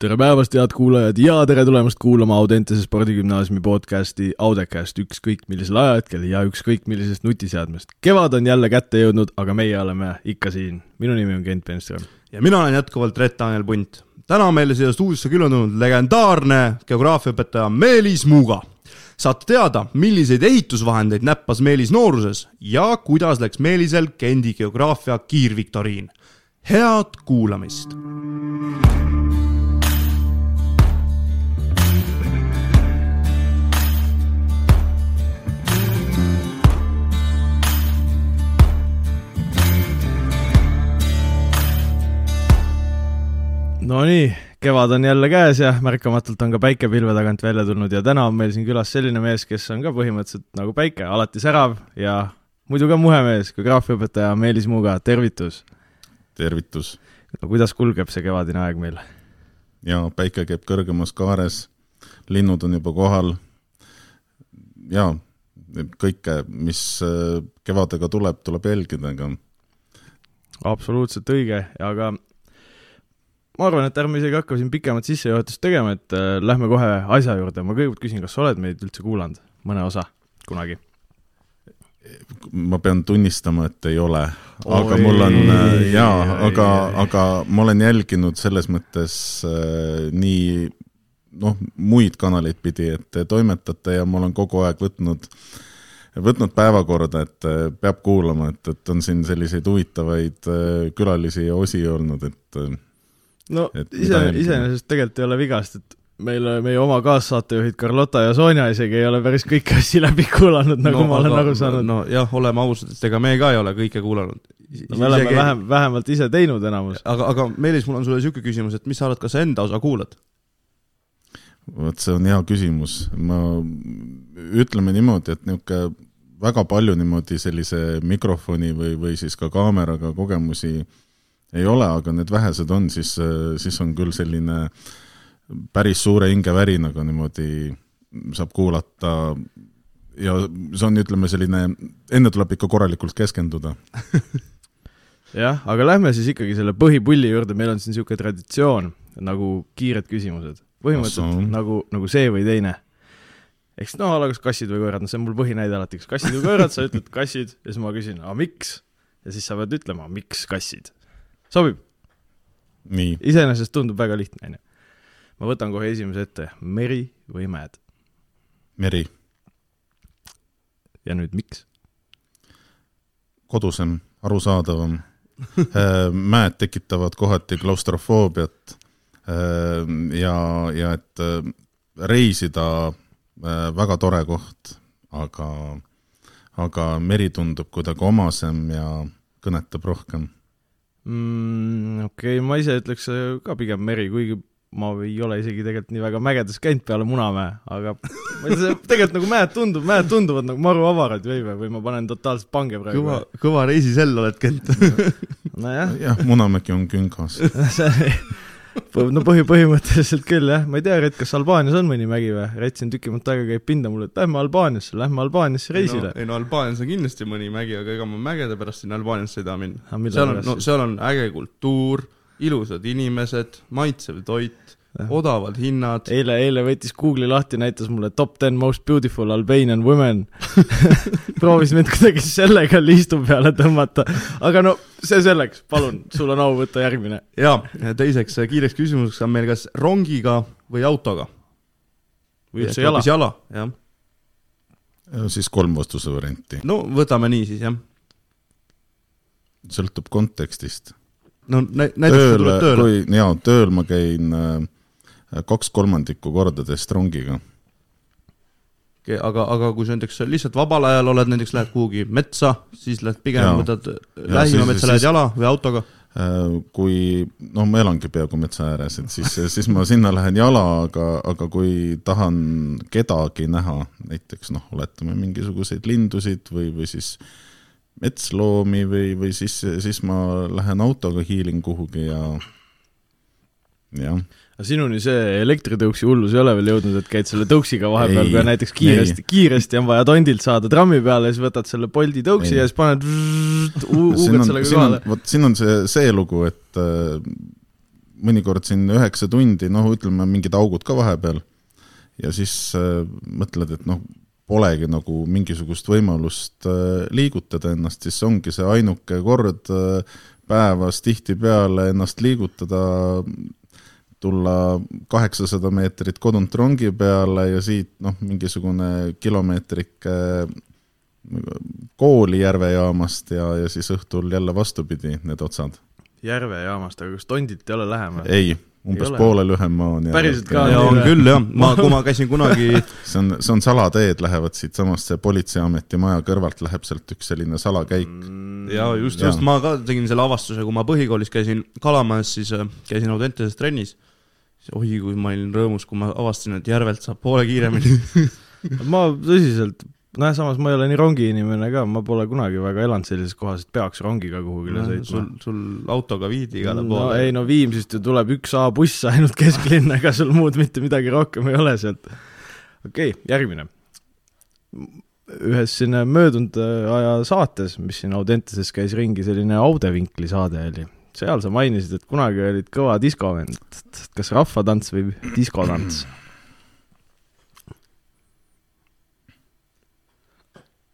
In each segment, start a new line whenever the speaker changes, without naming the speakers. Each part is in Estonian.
tere päevast, head kuulajad ja tere tulemast kuulama Audentese spordigümnaasiumi podcasti Audecast ükskõik millisel ajahetkel ja ükskõik millisest nutiseadmest. kevad on jälle kätte jõudnud, aga meie oleme ikka siin. minu nimi on Kent Penström.
ja mina olen jätkuvalt Rett-Daniel Punt. täna on meile siia stuudiosse külmunud legendaarne geograafiaõpetaja Meelis Muuga. saate teada, milliseid ehitusvahendeid näppas Meelis nooruses ja kuidas läks Meelisel Kendi geograafia kiirviktoriin. head kuulamist
Nonii, kevad on jälle käes ja märkamatult on ka päike pilve tagant välja tulnud ja täna on meil siin külas selline mees, kes on ka põhimõtteliselt nagu päike, alati särav ja muidu ka muhe mees, geograafiaõpetaja Meelis Muuga, tervitus!
tervitus!
no kuidas kulgeb see kevadine aeg meil?
jaa, päike käib kõrgemas kaares, linnud on juba kohal, jaa, kõike, mis äh, kevadega tuleb, tuleb jälgida, aga
absoluutselt õige, aga ma arvan, et ärme isegi hakka siin pikemat sissejuhatust tegema, et äh, lähme kohe asja juurde, ma kõigepealt küsin, kas sa oled meid üldse kuulanud, mõne osa, kunagi?
ma pean tunnistama, et ei ole, aga Oi. mul on, äh, jaa, aga, aga ma olen jälginud selles mõttes äh, nii noh, muid kanaleid pidi, et te toimetate ja ma olen kogu aeg võtnud võtnud päevakorda, et äh, peab kuulama, et, et on siin selliseid huvitavaid äh, külalisi ja osi olnud, et
no ise, iseenesest tegelikult ei ole viga, sest et meil, meie oma kaassaatejuhid Carlota ja Sonja isegi ei ole päris kõiki asju läbi kuulanud, nagu no, ma olen aru saanud.
no jah, oleme ausad, et ega me ka ei ole kõike kuulanud.
no me oleme isegi... vähem, vähemalt ise teinud enamus.
aga, aga Meelis, mul on sulle niisugune küsimus, et mis sa arvad, kas sa enda osa kuulad?
vot see on hea küsimus, ma, ütleme niimoodi, et niisugune väga palju niimoodi sellise mikrofoni või, või siis ka kaameraga kogemusi äh, ei ole, aga need vähesed on, siis, siis on küll selline päris suure hingevärinaga niimoodi saab kuulata ja see on, ütleme, selline, enne tuleb ikka korralikult keskenduda
jah, aga lähme siis ikkagi selle põhipulli juurde, meil on siin niisugune traditsioon nagu kiired küsimused. põhimõtteliselt Asso. nagu, nagu see või teine. eks no ala kas kassid või koerad, no see on mul põhinäide alati, kas kassid või koerad, sa ütled kassid ja siis ma küsin, aga miks? ja siis sa pead ütlema, miks kassid sobib? iseenesest tundub väga lihtne, onju. ma võtan kohe esimese ette, meri või mäed?
meri.
ja nüüd miks?
kodusem, arusaadavam äh, mäed tekitavad kohati klaustrofoobiat äh, ja, ja et äh, reisida väga tore koht, aga, aga meri tundub kuidagi omasem ja kõnetab rohkem
mm,? okei okay,, ma ise ütleks äh, ka pigem meri, kuigi ma ei ole isegi tegelikult nii väga mägedes käinud peale Munamäe, aga ma ei tea, tegelikult nagu mäed tundub, mäed tunduvad nagu maru avarad või, või ma panen totaalselt pange praegu.
kõva, kõva reisisell oled, Kent.
nojah.
jah, Munamägi on küngas
no põhi, põhimõtteliselt küll jah, ma ei tea, Rett, kas Albaanias on mõni mägi või? Rett siin tükimat aega käib pinda mulle, et lähme Albaaniasse, lähme Albaaniasse reisile.
ei no Albaanias on kindlasti mõni mägi, aga ega ma mägede pärast sinna Albaaniasse ei taha minna. seal on, no seal on äge kultuur, ilusad inimesed, maitsev toit odavad hinnad.
eile, eile võttis Google'i lahti, näitas mulle top ten most beautiful Albanian women proovis mind kuidagi sellega liistu peale tõmmata, aga no see selleks, palun, sul on au võtta järgmine.
ja teiseks kiireks küsimuseks on meil kas rongiga või autoga?
või üldse jala?
jala, jah.
siis kolm vastuse varianti.
no võtame nii siis, jah.
sõltub kontekstist
no nä-, näiteks
tööl, kui jaa, tööl ma käin äh, kaks kolmandikku kordadest rongiga.
aga, aga kui sa näiteks lihtsalt vabal ajal oled, näiteks lähed kuhugi metsa, siis lähed pigem ja, võtad lähima metsa, lähed jala või autoga?
Äh, kui, noh, ma elangi peaaegu metsa ääres, et siis, siis ma sinna lähen jala, aga, aga kui tahan kedagi näha, näiteks noh, oletame mingisuguseid lindusid või, või siis metsloomi või, või siis, siis ma lähen autoga, hiilin kuhugi ja jah
aga sinuni see elektritõuksi hullus ei ole veel jõudnud, et käid selle tõuksiga vahepeal, kui näiteks kiiresti, kiiresti on vaja tondilt saada trammi peale, siis võtad selle Bolti tõuksi ei. ja siis paned, huugad sellega kohale.
vot siin on see, see lugu, et äh, mõnikord siin üheksa tundi, noh, ütleme mingid augud ka vahepeal, ja siis äh, mõtled, et noh, polegi nagu mingisugust võimalust äh, liigutada ennast, siis ongi see ainuke kord äh, päevas tihtipeale ennast liigutada, tulla kaheksasada meetrit kodunt rongi peale ja siit noh, mingisugune kilomeetrik kooli Järvejaamast ja, ja siis õhtul jälle vastupidi, need otsad.
Järvejaamast, aga kas Tondilt ei ole lähem?
ei, umbes poole lühem maa on.
päriselt ka?
ja on küll jah, ma, kui ma käisin kunagi
see on, see on salateed, lähevad siitsamast, see Politseiameti maja kõrvalt läheb sealt üks selline salakäik mm,.
ja just, just, ma ka tegin selle avastuse, kui ma põhikoolis käisin Kalamajas, siis äh, käisin Audentases trennis. Oi, kui ma olin rõõmus, kui ma avastasin, et Järvelt saab poole kiiremini
ma tõsiselt nojah, samas ma ei ole nii rongiinimene ka, ma pole kunagi väga elanud sellises kohas, et peaks rongiga kuhugile no, sõitma.
sul, sul autoga viidi igale
no, poole. ei no Viimsist ju tuleb üks A-buss ainult kesklinna, ega sul muud mitte midagi rohkem ei ole sealt. okei okay,, järgmine. ühes siin möödunud aja saates, mis siin Audentases käis ringi, selline Audevinkli saade oli, seal sa mainisid, et kunagi olid kõva diskovend, kas rahvatants või diskotants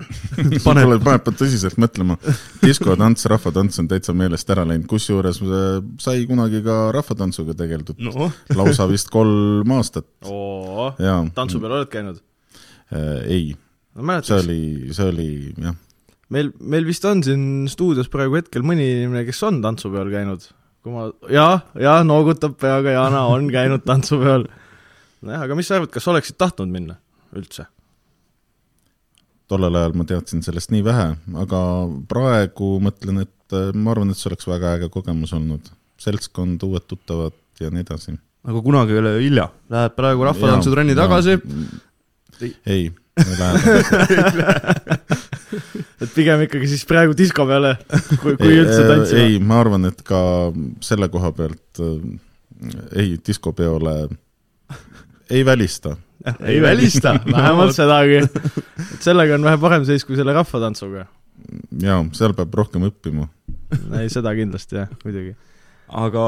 paneb, paneb tõsiselt mõtlema. diskotants, rahvatants on täitsa meelest ära läinud, kusjuures äh, sai kunagi ka rahvatantsuga tegeldud no.. lausa vist kolm aastat.
tantsu peal oled käinud
äh,? ei no,. see oli, see oli jah.
Meil, meil vist on siin stuudios praegu hetkel mõni inimene, kes on tantsu peal käinud. kui ma, jaa, jaa, noogutab peaga, Jana on käinud tantsu peal. nojah, aga mis sa arvad, kas oleksid tahtnud minna üldse?
tollel ajal ma teadsin sellest nii vähe, aga praegu mõtlen, et äh, ma arvan, et see oleks väga äge kogemus olnud. seltskond, uued tuttavad ja nii edasi.
aga kunagi ei ole hilja, lähed praegu rahvatantsutränni tagasi.
ei,
et pigem ikkagi siis praegu disko peale, kui, kui üldse äh, tantsima?
ei, ma arvan, et ka selle koha pealt äh, ei, diskopeole ei välista
ei välista, vähemalt sedagi. et sellega on vähe parem seis kui selle rahvatantsuga.
jaa, seal peab rohkem õppima.
ei, seda kindlasti jah, muidugi.
aga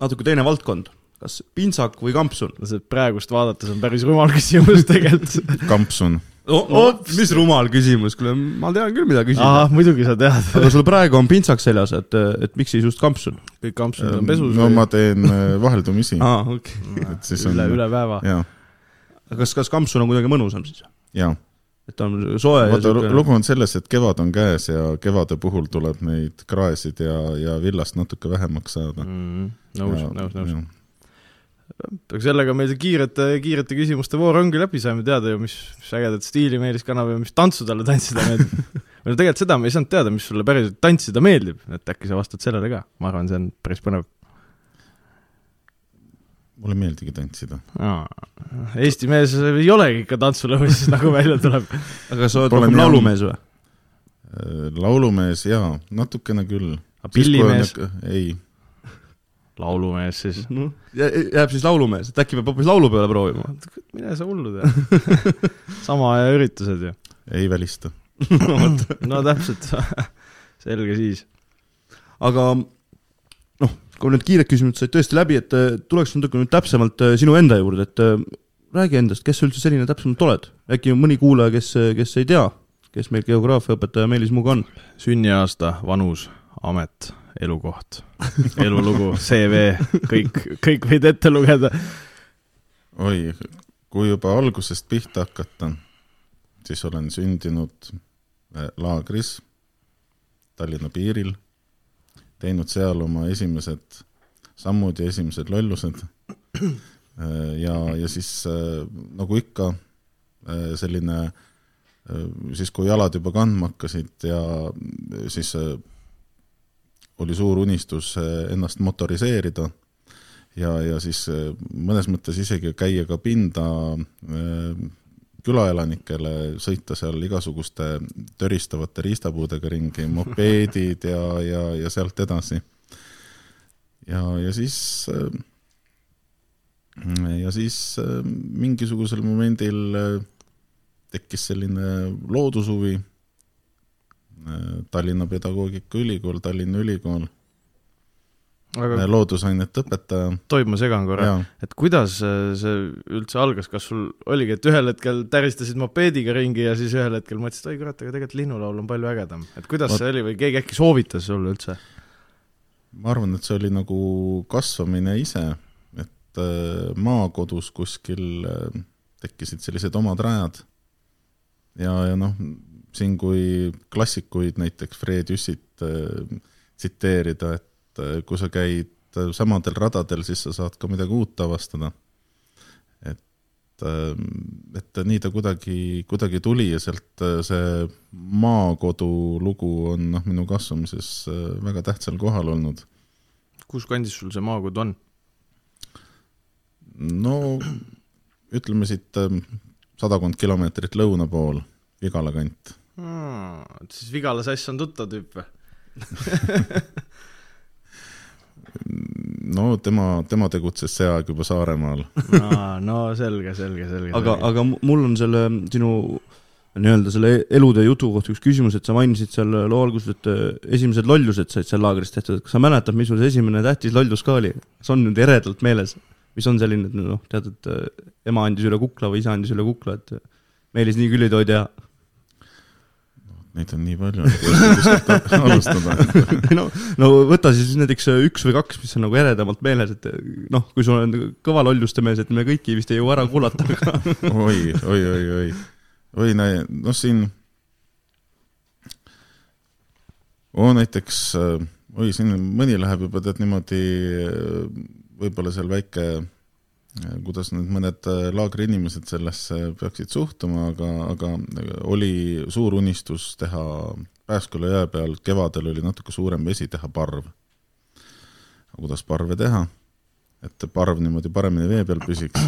natuke teine valdkond, kas pintsak või kampsun?
no see praegust vaadates on päris rumal küsimus tegelikult
kampsun
oh,. Oh, mis rumal küsimus, kuule, ma tean küll, mida küsida.
muidugi sa tead
aga sul praegu on pintsak seljas, et, et miks siis just kampsun?
kõik kampsunid on pesus
no või? ma teen äh, vaheldumisi
aa, okei okay..
et siis on üle, üle päeva.
kas, kas kampsun on kuidagi mõnusam siis?
jaa.
et ta on soe
vaata, lugu on selles, et kevad on käes ja kevade puhul tuleb neid kraesid ja, ja villast natuke vähemaks saada
mm,. nõus, nõus, nõus. Aga sellega meil see kiirete, kiirete küsimuste voor ongi läbi, saime teada ju, mis, mis ägedat stiili Meelis kannab ja mis tantsu talle tantsida meeldib või no tegelikult seda me ei saanud teada, mis sulle päriselt tantsida meeldib, et äkki sa vastad sellele ka, ma arvan, see on päris põnev
mulle ei meeldigi tantsida.
Eesti mees ei olegi ikka tantsulõues, nagu välja tuleb.
aga sa oled rohkem laulumees või?
Äh, laulumees jaa, natukene küll.
pillimees?
ei.
Laulumees siis
no,? jääb siis laulumees, et äkki peab hoopis laulu peale proovima?
mine sa hullu tea sama aja üritused ju.
ei välista
no täpselt selge siis.
aga kui need kiired küsimused said tõesti läbi, et äh, tuleks natuke nüüd täpsemalt äh, sinu enda juurde, et äh, räägi endast, kes sa üldse selline täpsemalt oled? äkki on mõni kuulaja, kes, kes ei tea, kes meil geograafiaõpetaja Meelis Muga on?
sünniaasta, vanus, amet, elukoht, elulugu, CV, kõik, kõik võid ette lugeda.
oi, kui juba algusest pihta hakata, siis olen sündinud laagris Tallinna piiril teinud seal oma esimesed sammud ja esimesed lollused. ja, ja siis nagu ikka, selline siis, kui jalad juba kandma hakkasid ja siis oli suur unistus ennast motoriseerida ja, ja siis mõnes mõttes isegi käia ka pinda külaelanikele sõita seal igasuguste töristavate riistapuudega ringi, mopeedid ja, ja, ja sealt edasi. ja, ja siis, ja siis mingisugusel momendil tekkis selline loodushuvi, Tallinna Pedagoogikaülikool, Tallinna Ülikool, aga loodusainete õpetaja.
tohib, ma segan korra, et kuidas see üldse algas, kas sul oligi, et ühel hetkel täristasid mopeediga ringi ja siis ühel hetkel mõtlesid, oi kurat, aga tegelikult linnulaul on palju ägedam, et kuidas Vaat... see oli või keegi äkki soovitas sulle üldse?
ma arvan, et see oli nagu kasvamine ise, et äh, maakodus kuskil äh, tekkisid sellised omad rajad. Ja, ja noh, siin kui klassikuid, näiteks Fred Jüssit äh, tsiteerida, et äh, kui sa käid äh, samadel radadel, siis sa saad ka midagi uut avastada. et, et nii ta kuidagi, kuidagi tuli ja sealt see maakodu lugu on noh, minu kasvamises väga tähtsal kohal olnud.
kus kandis sul see maakodu on?
no ütleme siit sadakond kilomeetrit lõuna pool, Vigala kant
hmm,. siis Vigala sass on tuttav tüüp või
no tema, tema tegutses see aeg juba Saaremaal
aa, no selge, selge, selge.
aga, aga mul on selle sinu nii-öelda selle elutöö jutu kohta üks küsimus, et sa mainisid seal loo alguses, et äh, esimesed lollused said seal laagris tehtud, et kas sa mäletad, mis sul see esimene tähtis lollus ka oli? kas on nüüd eredalt meeles? mis on selline, et noh, tead, et äh, ema andis üle kukla või isa andis üle kukla, et äh, Meelis nii küll ei tohi teha.
Neid on nii palju, et ei oska kuskilt alustada.
No, no võta siis näiteks äh, üks või kaks, mis on nagu eredamalt meeles, et noh, kui sul on kõva lolluste mees, et me kõiki vist ei jõua ära kuulata, aga
oi, oi, oi, oi, oi, noh, siin oo, näiteks, oi, siin mõni läheb juba tead niimoodi võib-olla seal väike, kuidas need mõned äh, laagri inimesed sellesse peaksid suhtuma, aga, aga oli suur unistus teha Pääsküla jõe peal, kevadel oli natuke suurem vesi, teha parv. kuidas parve teha? et parv niimoodi paremini vee peal püsiks,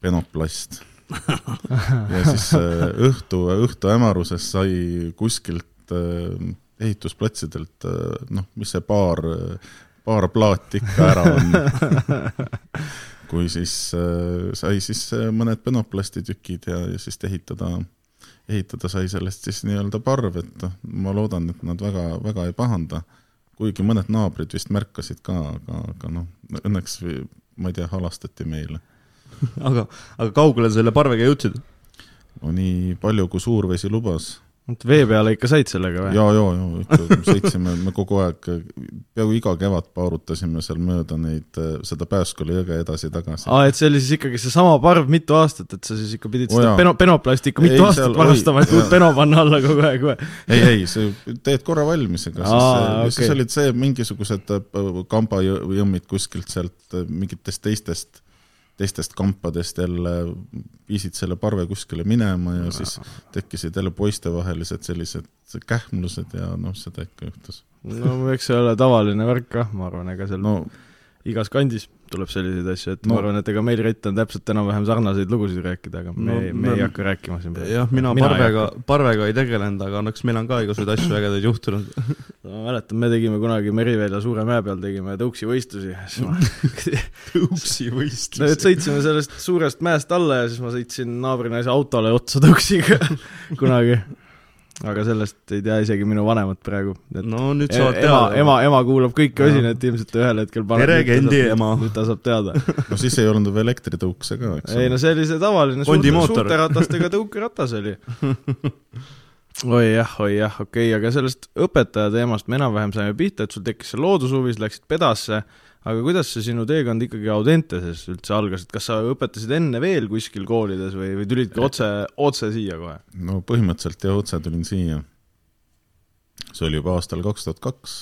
penoplast. ja siis äh, õhtu, õhtu hämaruses sai kuskilt äh, ehitusplatsidelt noh, mis see paar paar plaati ikka ära on kui siis äh, sai siis äh, mõned penoplastitükid ja, ja siis ehitada, ehitada sai sellest siis nii-öelda parv, et noh, ma loodan, et nad väga, väga ei pahanda. kuigi mõned naabrid vist märkasid ka, aga, aga noh, õnneks ma ei tea, halastati meile
aga, aga kaugele selle parvega jõudsid?
no nii palju, kui suurvesi lubas
et vee peale ikka said sellega või?
ja, ja, ja ikka sõitsime, me kogu aeg, peaaegu iga kevad paurutasime seal mööda neid, seda Pääsküla jõge edasi-tagasi.
aa, et see oli siis ikkagi seesama parv mitu aastat, et sa siis ikka pidid oh, seda peno, penoplasti ikka mitu ei, aastat varastama, et uut peno panna alla kogu aeg või?
ei, ei, sa teed korra valmis, ega siis, okay. siis olid see mingisugused kambajõmmid kuskilt sealt mingitest teistest teistest kampadest jälle viisid selle parve kuskile minema ja siis tekkisid jälle poistevahelised sellised kähmlused ja noh, seda ikka juhtus.
no eks see ole tavaline värk kah, ma arvan, ega seal no, igas kandis tuleb selliseid asju, et no. ma arvan, et ega meil Rett on täpselt enam-vähem sarnaseid lugusid rääkida, aga me no,, me ei hakka rääkima siin
praegu. jah, mina, mina parvega, parvega ei tegelenud, aga õnneks meil on ka igasuguseid asju ägedaid juhtunud
ma mäletan, me tegime kunagi Merivälja Suure mäe peal tegime tõuksivõistlusi
tõuksivõistlusi?
no et sõitsime sellest suurest mäest alla ja siis ma sõitsin naabrinaise autole otsa tõuksiga kunagi aga sellest ei tea isegi minu vanemad praegu.
no nüüd saavad
e- teada. ema, ema kuulab kõiki Osinat ilmselt ühel hetkel
tere, Kendi ema!
nüüd ta saab teada
no siis ei olnud veel elektritõukse ka, eks
ei no see oli see tavaline suurte, suurte ratastega tõukeratas oli oi jah, oi jah, okei okay,, aga sellest õpetaja teemast me enam-vähem saime pihta, et sul tekkis see loodushuvi, sa läksid pedasse aga kuidas see sinu teekond ikkagi Audenteses üldse algas, et kas sa õpetasid enne veel kuskil koolides või, või tulidki otse, otse siia kohe?
no põhimõtteliselt jah, otse tulin siia. see oli juba aastal kaks tuhat kaks.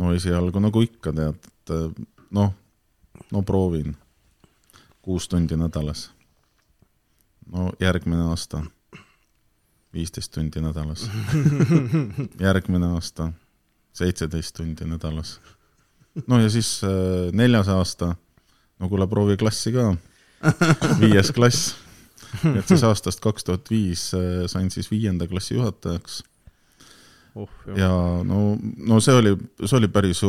no esialgu nagu ikka tead, et noh, no proovin, kuus tundi nädalas. no järgmine aasta viisteist tundi nädalas järgmine aasta seitseteist tundi nädalas no ja siis äh, neljas aasta, no kuule, proovi klassi ka, viies klass. et siis aastast kaks tuhat viis äh, sain siis viienda klassi juhatajaks.
Uh,.
ja no, no see oli, see oli päris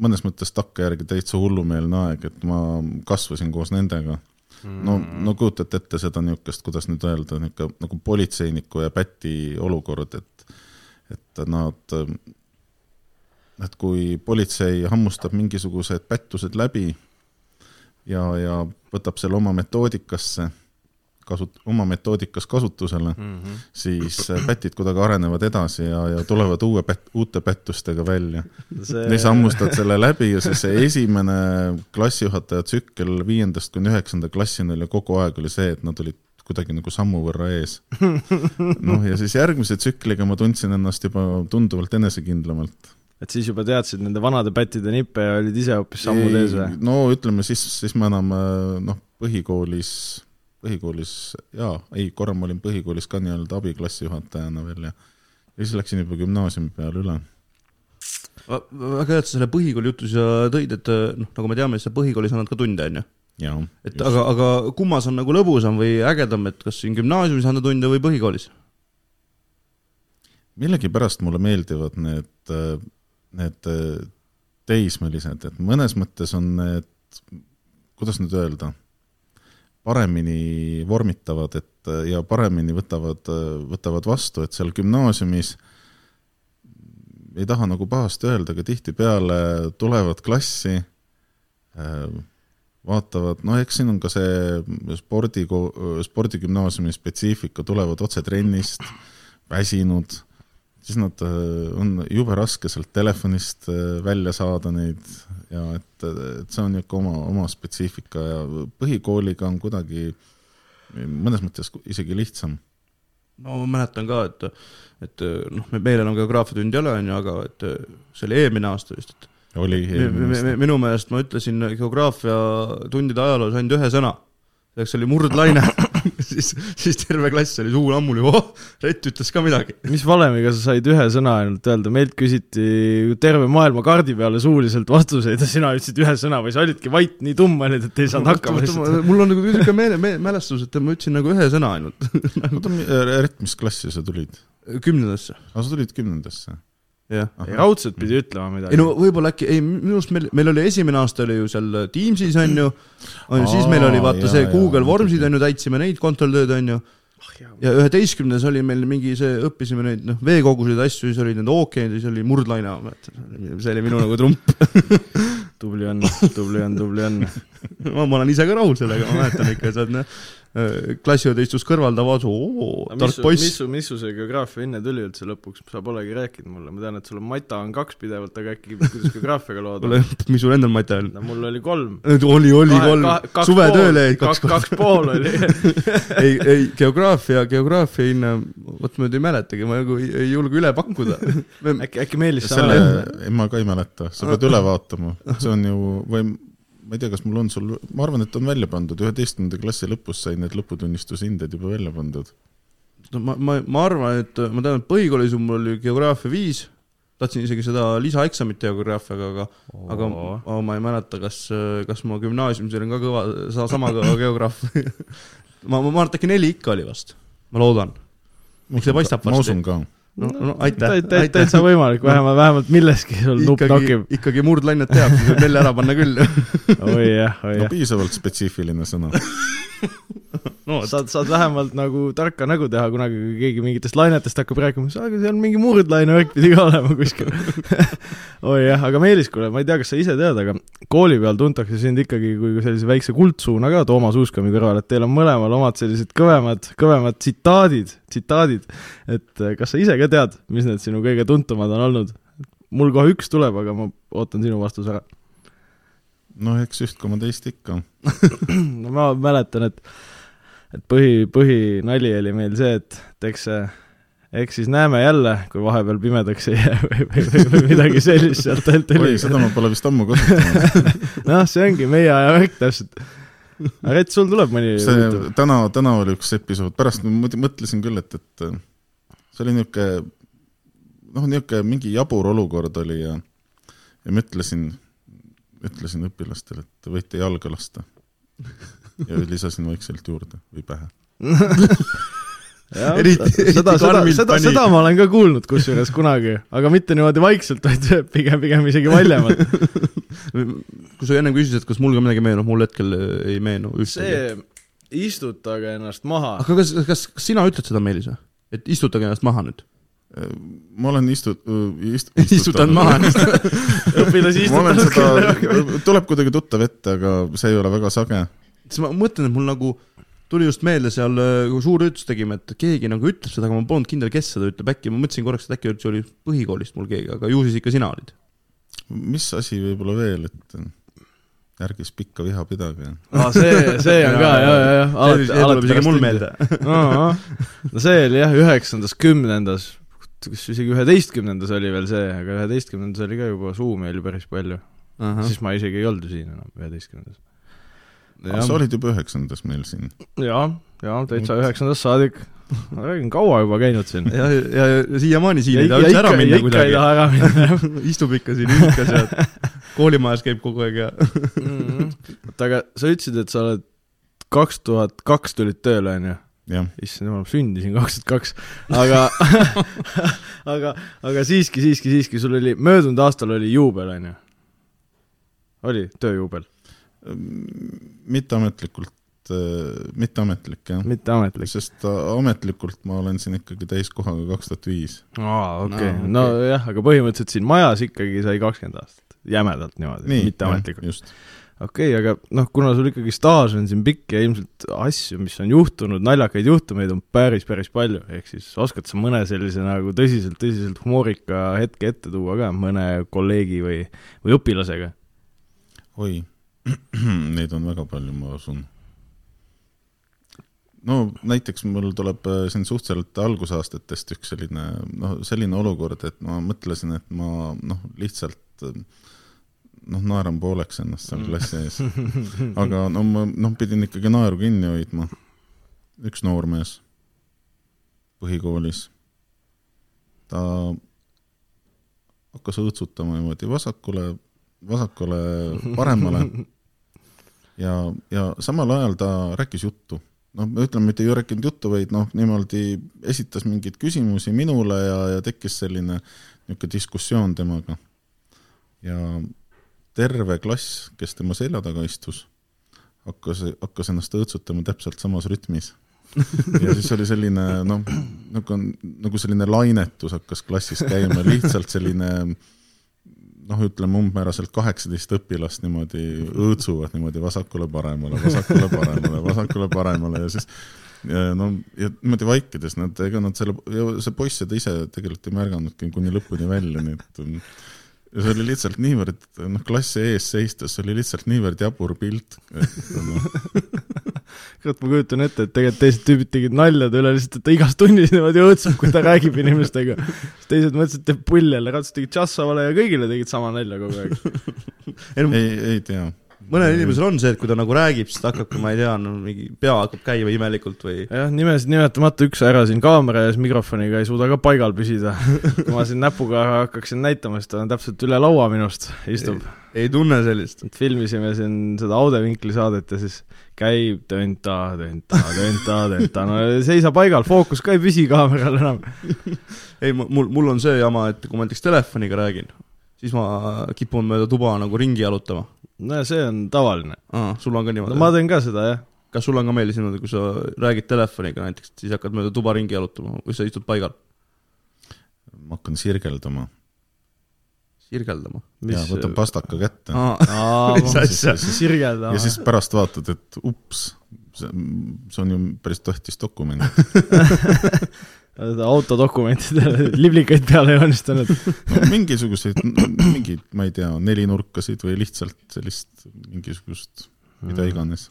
mõnes mõttes takkajärgi täitsa hullumeelne aeg, et ma kasvasin koos nendega. No, no kujutate ette seda niisugust, kuidas nüüd öelda, niisugune nagu politseiniku ja päti olukord, et et nad et kui politsei hammustab mingisugused pättused läbi ja, ja võtab selle oma metoodikasse, kasut-, oma metoodikas kasutusele mm, -hmm. siis pätid kuidagi arenevad edasi ja, ja tulevad uue pät-, uute pättustega välja see.... siis hammustad selle läbi ja siis see esimene klassijuhataja tsükkel viiendast kuni üheksanda klassini oli kogu aeg oli see, et nad olid kuidagi nagu sammu võrra ees. noh, ja siis järgmise tsükliga ma tundsin ennast juba tunduvalt enesekindlamalt.
Et siis juba teadsid nende vanade pättide nippe ja olid ise hoopis sammud ees või?
no ütleme siis, siis ma enam noh, põhikoolis, põhikoolis jaa, ei, korra ma olin põhikoolis ka nii-öelda abiklassijuhatajana veel ja ja siis läksin juba gümnaasiumi peale üle
väga hea, et sa selle põhikooli jutu siia tõid, et noh, nagu me teame, siis sa põhikoolis annad ka tunde, on ju et just. aga, aga kummas on nagu lõbusam või ägedam, et kas siin gümnaasiumis anda tunde või põhikoolis?
millegipärast mulle meeldivad need, need teismelised, et mõnes mõttes on need, kuidas nüüd öelda, paremini vormitavad, et ja paremini võtavad, võtavad vastu, et seal gümnaasiumis ei taha nagu pahasti öelda, aga tihtipeale tulevad klassi vaatavad, no eks siin on ka see spordi, spordigümnaasiumi spetsiifika, tulevad otse trennist, väsinud, siis nad, äh, on jube raske sealt telefonist äh, välja saada neid ja et, et see on niisugune oma, oma spetsiifika ja põhikooliga on kuidagi mõnes mõttes isegi lihtsam.
No ma mäletan ka, et, et noh, meil enam geograafiatundi ei ole, on ju, aga et see oli eelmine aasta vist, et
oli
minu meelest ma ütlesin geograafia tundide ajaloos ainult ühe sõna. selleks oli murdlaine siis, siis terve klass oli suu ammuli, oh, Rett ütles ka midagi.
mis valemiga sa said ühe sõna ainult öelda, meilt küsiti terve maailma kaardi peale suuliselt vastuseid ja sina ütlesid ühe sõna või sa olidki vait, nii tumm olid, et ei saanud hakkama
lihtsalt. mul on nagu niisugune meele, meele, mälestus, et ma ütlesin nagu ühe sõna ainult
oota, Rett, mis klassi sa tulid?
kümnendasse.
aa, sa tulid kümnendasse
raudselt pidi ütlema midagi.
ei no võib-olla äkki, ei minu arust meil, meil oli esimene aasta oli ju seal Teamsis on ju, on ju, siis meil oli vaata jah, see Google Formsid on ju, täitsime neid kontrolltööd on ju. Oh,. ja üheteistkümnes oli meil mingi see, õppisime neid noh, veekoguseid asju, siis olid need ookeanid siis oli murdlaine, see oli minu nagu trump.
Tubli on, tubli on, tubli on.
Ma, ma olen ise ka rahul sellega, ma mäletan ikka, sa oled noh Äh, klassiõed istus kõrval, ta vaatas, oo, tark poiss.
mis su, mis su see geograafia hinne tuli üldse lõpuks, sa polegi rääkinud mulle, ma tean, et sul on mata on kaks pidevalt, aga äkki, kuidas geograafiaga lood
on? mis sul endal mata on?
no mul oli kolm.
oli, oli kolm, suvetööle jäid
kaks, kaks pool oli
ei, ei geograafia, geograafia hinne, vot ma nüüd ei mäletagi, ma nagu ei, ei julge üle pakkuda
äkki, äkki Meelis
sa mäletad? ma ka ei mäleta, sa pead üle vaatama, see on ju, või ma ei tea, kas mul on sul, ma arvan, et on välja pandud, üheteistkümnenda klassi lõpus sai need lõputunnistuse juba välja pandud.
no ma, ma, ma arvan, et ma tean, et põhikoolis mul oli geograafia viis, tahtsin isegi seda lisaeksamit teha geograafiaga, aga oh., aga oh, ma ei mäleta, kas, kas ma gümnaasiumis olin ka kõva, sama kõva geograaf ma, ma arvan, et äkki neli ikka oli vast, ma loodan. miks see paistab
varsti? ma usun ka
no, no aitäh, aitäh.
täitsa võimalik, vähemalt, vähemalt milleski sul nupp nokib.
ikkagi murdlainet teab, siis võib nelja ära panna küll
oi jah, oi jah.
no piisavalt spetsiifiline sõna
no, saad, saad vähemalt nagu tarka nägu teha kunagi, kui keegi mingitest lainetest hakkab rääkima, siis aga seal mingi murdlaine värk pidi ka olema kuskil oi jah, aga Meelis, kuule, ma ei tea, kas sa ise tead, aga kooli peal tuntakse sind ikkagi kui sellise väikse kuldsuuna ka Toomas Uuskami kõrval, et teil on mõlemal omad sellised kõvemad, kõvemad tsitaadid, tsitaadid. et eh, kas sa ise ka tead, mis need sinu kõige tuntumad on olnud? mul kohe üks tuleb, aga ma ootan sinu vastuse ära
noh, eks üht koma teist ikka
no ma mäletan, et et põhi, põhinali oli meil see, et, et eks see eks siis näeme jälle, kui vahepeal pimedaks ei jää või, või, või, või midagi sellist sealt ainult
oli. oi, seda ma pole vist ammu kasutanud
noh, see ongi meie aja värk täpselt. aga Rett, sul tuleb mõni
see, täna, täna oli üks episood, pärast ma mõtlesin küll, et, et see oli niisugune noh, niisugune mingi jabur olukord oli ja ja ma ütlesin, ütlesin õpilastele, et võite jalga lasta ja lisasin vaikselt juurde või pähe
jah, eriti, seda, seda, seda, seda ma olen ka kuulnud kusjuures kunagi, aga mitte niimoodi vaikselt, vaid pigem, pigem isegi valjemalt
kui sa ennem küsisid, et kas mul ka midagi meenub, mul hetkel ei meenu ühtegi.
see istutage ennast maha.
aga kas, kas, kas sina ütled seda, Meelis või? et istutage ennast maha nüüd?
ma olen istu-, ist-,
istutanud maha
õpilasi
ma olen
istutanud
seda, tuleb kuidagi tuttav ette, aga see ei ole väga sage.
Siis ma mõtlen, et mul nagu tuli just meelde seal, kui suurüritus tegime, et keegi nagu ütleb seda, aga ma polnud kindel, kes seda ütleb, äkki ma mõtlesin korraks, et äkki see oli põhikoolist mul keegi, aga ju siis ikka sina olid.
mis asi võib-olla veel, et ärge siis pikka viha pidage.
aa, see, see on ka, ja, ja, ja.
see tuleb isegi mul meelde.
no see oli jah, üheksandas, kümnendas, kas isegi üheteistkümnendas oli veel see, aga üheteistkümnendas oli ka juba suumi oli päris palju. siis ma isegi ei olnud ju siin enam, üheteistkümnendas.
Sa olid juba üheksandas meil siin.
jaa, jaa, täitsa üheksandast saadik. ma räägin, kaua juba käinud siin.
ja, ja, ja siiamaani siin ei taha üldse ära minna
kuidagi. ikka ei taha ära minna
istub ikka siin ühikas ja koolimajas käib kogu aeg ja
oota, aga sa ütlesid, et sa oled kaks tuhat kaks tulid tööle, onju? issand jumal, ma sündisin kaks tuhat kaks, aga aga, aga siiski, siiski, siiski, sul oli, möödunud aastal oli juubel, onju? oli tööjuubel?
Mitteametlikult, mitteametlik jah.
mitteametlik.
sest ametlikult ma olen siin ikkagi täiskohaga kaks tuhat viis.
aa, okei nojah, aga põhimõtteliselt siin majas ikkagi sai kakskümmend aastat, jämedalt niimoodi, mitteametlikult. okei okay,, aga noh, kuna sul ikkagi staaž on siin pikk ja ilmselt asju, mis on juhtunud, naljakaid juhtumeid on päris, päris palju, ehk siis oskad sa mõne sellise nagu tõsiselt, tõsiselt humoorika hetke ette tuua ka mõne kolleegi või, või õpilasega?
oi Neid on väga palju, ma usun. no näiteks mul tuleb äh, siin suhteliselt algusaastatest üks selline, noh, selline olukord, et ma mõtlesin, et ma noh, lihtsalt noh, naeran pooleks ennast seal klassi ees. aga no ma, noh, pidin ikkagi naeru kinni hoidma. üks noormees põhikoolis, ta hakkas õõtsutama niimoodi vasakule vasakule, paremale ja, ja samal ajal ta rääkis juttu. noh, ütleme, mitte ei rääkinud juttu, vaid noh, niimoodi esitas mingeid küsimusi minule ja, ja tekkis selline niisugune diskussioon temaga. ja terve klass, kes tema selja taga istus, hakkas, hakkas ennast õõtsutama täpselt samas rütmis ja siis oli selline noh, nagu, nagu selline lainetus hakkas klassis käima, lihtsalt selline noh, ütleme umbmääraselt kaheksateist õpilast niimoodi õõtsuvad niimoodi vasakule-paremale, vasakule-paremale, vasakule-paremale ja siis ja no ja niimoodi vaikides nad, ega nad selle, see poiss seda ise tegelikult ei märganudki kuni lõpuni välja, nii et ja see oli lihtsalt niivõrd, noh, klassi ees seistes, oli lihtsalt niivõrd jabur pilt, et noh
kurat, ma kujutan ette, et tegelikult teised tüübid tegid nalja ta üle lihtsalt, et ta igas tunnis niimoodi õõtsub, kui ta räägib inimestega. siis teised mõtlesid, et teeb pulli jälle, katsusid tegid Tšassavale ja kõigile tegid sama nalja kogu aeg.
ei, ei tea
mõnel inimesel on see, et kui ta nagu räägib, siis ta hakkabki, ma ei tea, no mingi pea hakkab käima imelikult või.
jah, nimesid nimetamata üks härra siin kaamera ees mikrofoniga ei suuda ka paigal püsida. kui ma siin näpuga hakkaksin näitama, siis ta on täpselt üle laua minust, istub.
ei tunne sellist.
filmisime siin seda Audevinkli saadet ja siis käib tönta, tönta, tönta, tönta, no ei seisa paigal, fookus ka ei püsi kaameral enam.
ei, mul, mul on see jama, et kui ma näiteks telefoniga räägin, siis ma kipun mööda tuba nagu ringi jalutama
no see on tavaline.
aa, sul on ka niimoodi?
no ma teen ka seda, jah.
kas sul on ka meeldis niimoodi, kui sa räägid telefoniga näiteks, siis hakkad mööda tuba ringi jalutama või sa istud paigal?
ma hakkan sirgeldama.
sirgeldama?
jaa, võtan pastaka kätte.
mis asja?
sirgeldama.
ja siis pärast vaatad, et ups, see, see on ju päris tähtis dokument
autodokumentidele liblikaid peale joonistanud
no mingisuguseid, mingeid, ma ei tea, nelinurkasid või lihtsalt sellist mingisugust, mida mm. iganes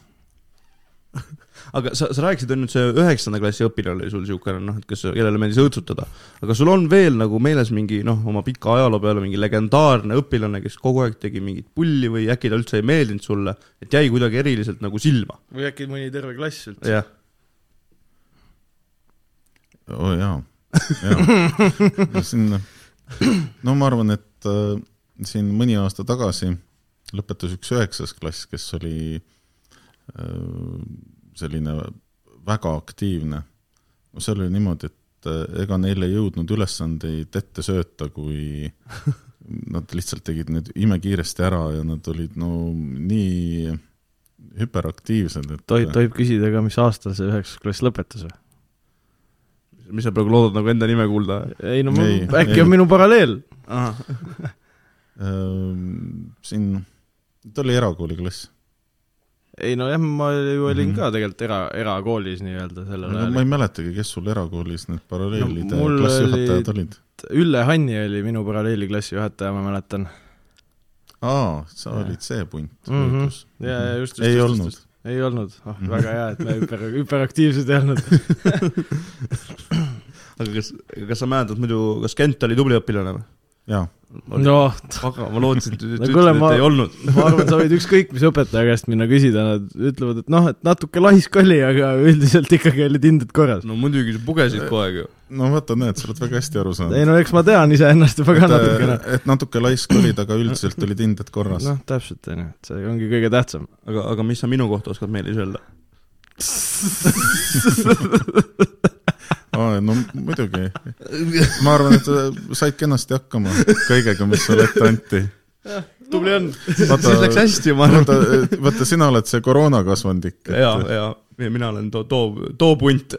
aga sa, sa rääkisid, on nüüd see üheksanda klassi õpilane oli sul niisugune noh, et kes, kellele meeldis õõtsutada. aga sul on veel nagu meeles mingi noh, oma pika ajaloo peale mingi legendaarne õpilane, kes kogu aeg tegi mingit pulli või äkki ta üldse ei meeldinud sulle, et jäi kuidagi eriliselt nagu silma?
või äkki mõni terve klass üldse?
jah
oo oh, jaa, jaa. siin, no ma arvan, et äh, siin mõni aasta tagasi lõpetas üks üheksas klass, kes oli äh, selline väga aktiivne. no seal oli niimoodi, et äh, ega neil ei jõudnud ülesandeid ette sööta, kui nad lihtsalt tegid need imekiiresti ära ja nad olid no nii hüperaktiivsed, et
tohib, tohib küsida ka, mis aastal see üheksas klass lõpetas või?
Mis sa praegu loodad nagu enda nime kuulda?
ei no ei, äkki ei. on minu paralleel.
Siin, ta oli erakooli klass
ei nojah, ma ju olin mm -hmm. ka tegelikult era, erakoolis nii-öelda sellel
ajal no,. ma ei mäletagi, kes sul erakoolis need paralleelide no, klassijuhatajad olid?
Ülle Hanni oli minu paralleeli klassijuhataja, ma mäletan.
aa, sa ja. olid see punt
mm. -hmm. ja, ja just, just.
ei just, olnud?
Ei olnud, oh väga hea, et me hüper, hüperaktiivsed ei olnud
aga kas, kas sa mäletad muidu, kas Kent oli tubli õpilane või?
jaa
no
aga ma lootsin, et no, kuule, ma, ei olnud
ma arvan, sa võid ükskõik mis õpetaja käest minna küsida, nad ütlevad, et noh, et natuke laisk oli, aga üldiselt ikkagi olid hinded korras.
no muidugi, sa pugesid kogu aeg ju.
No vaata, näed, sa oled väga hästi aru saanud.
ei no eks ma tean iseennast juba ka
et,
natukene.
et natuke laisk olid, aga üldiselt olid hinded korras.
noh, täpselt, on ju, et see ongi kõige tähtsam.
aga, aga mis sa minu kohta oskad, Meelis, öelda
aa, no muidugi. ma arvan, et said kenasti hakkama kõigega, mis sulle ette anti.
tubli on.
siis läks hästi, ma arvan.
vaata, vaata, sina oled see koroona kasvandik
et.... ja, ja mina olen too, too, too punt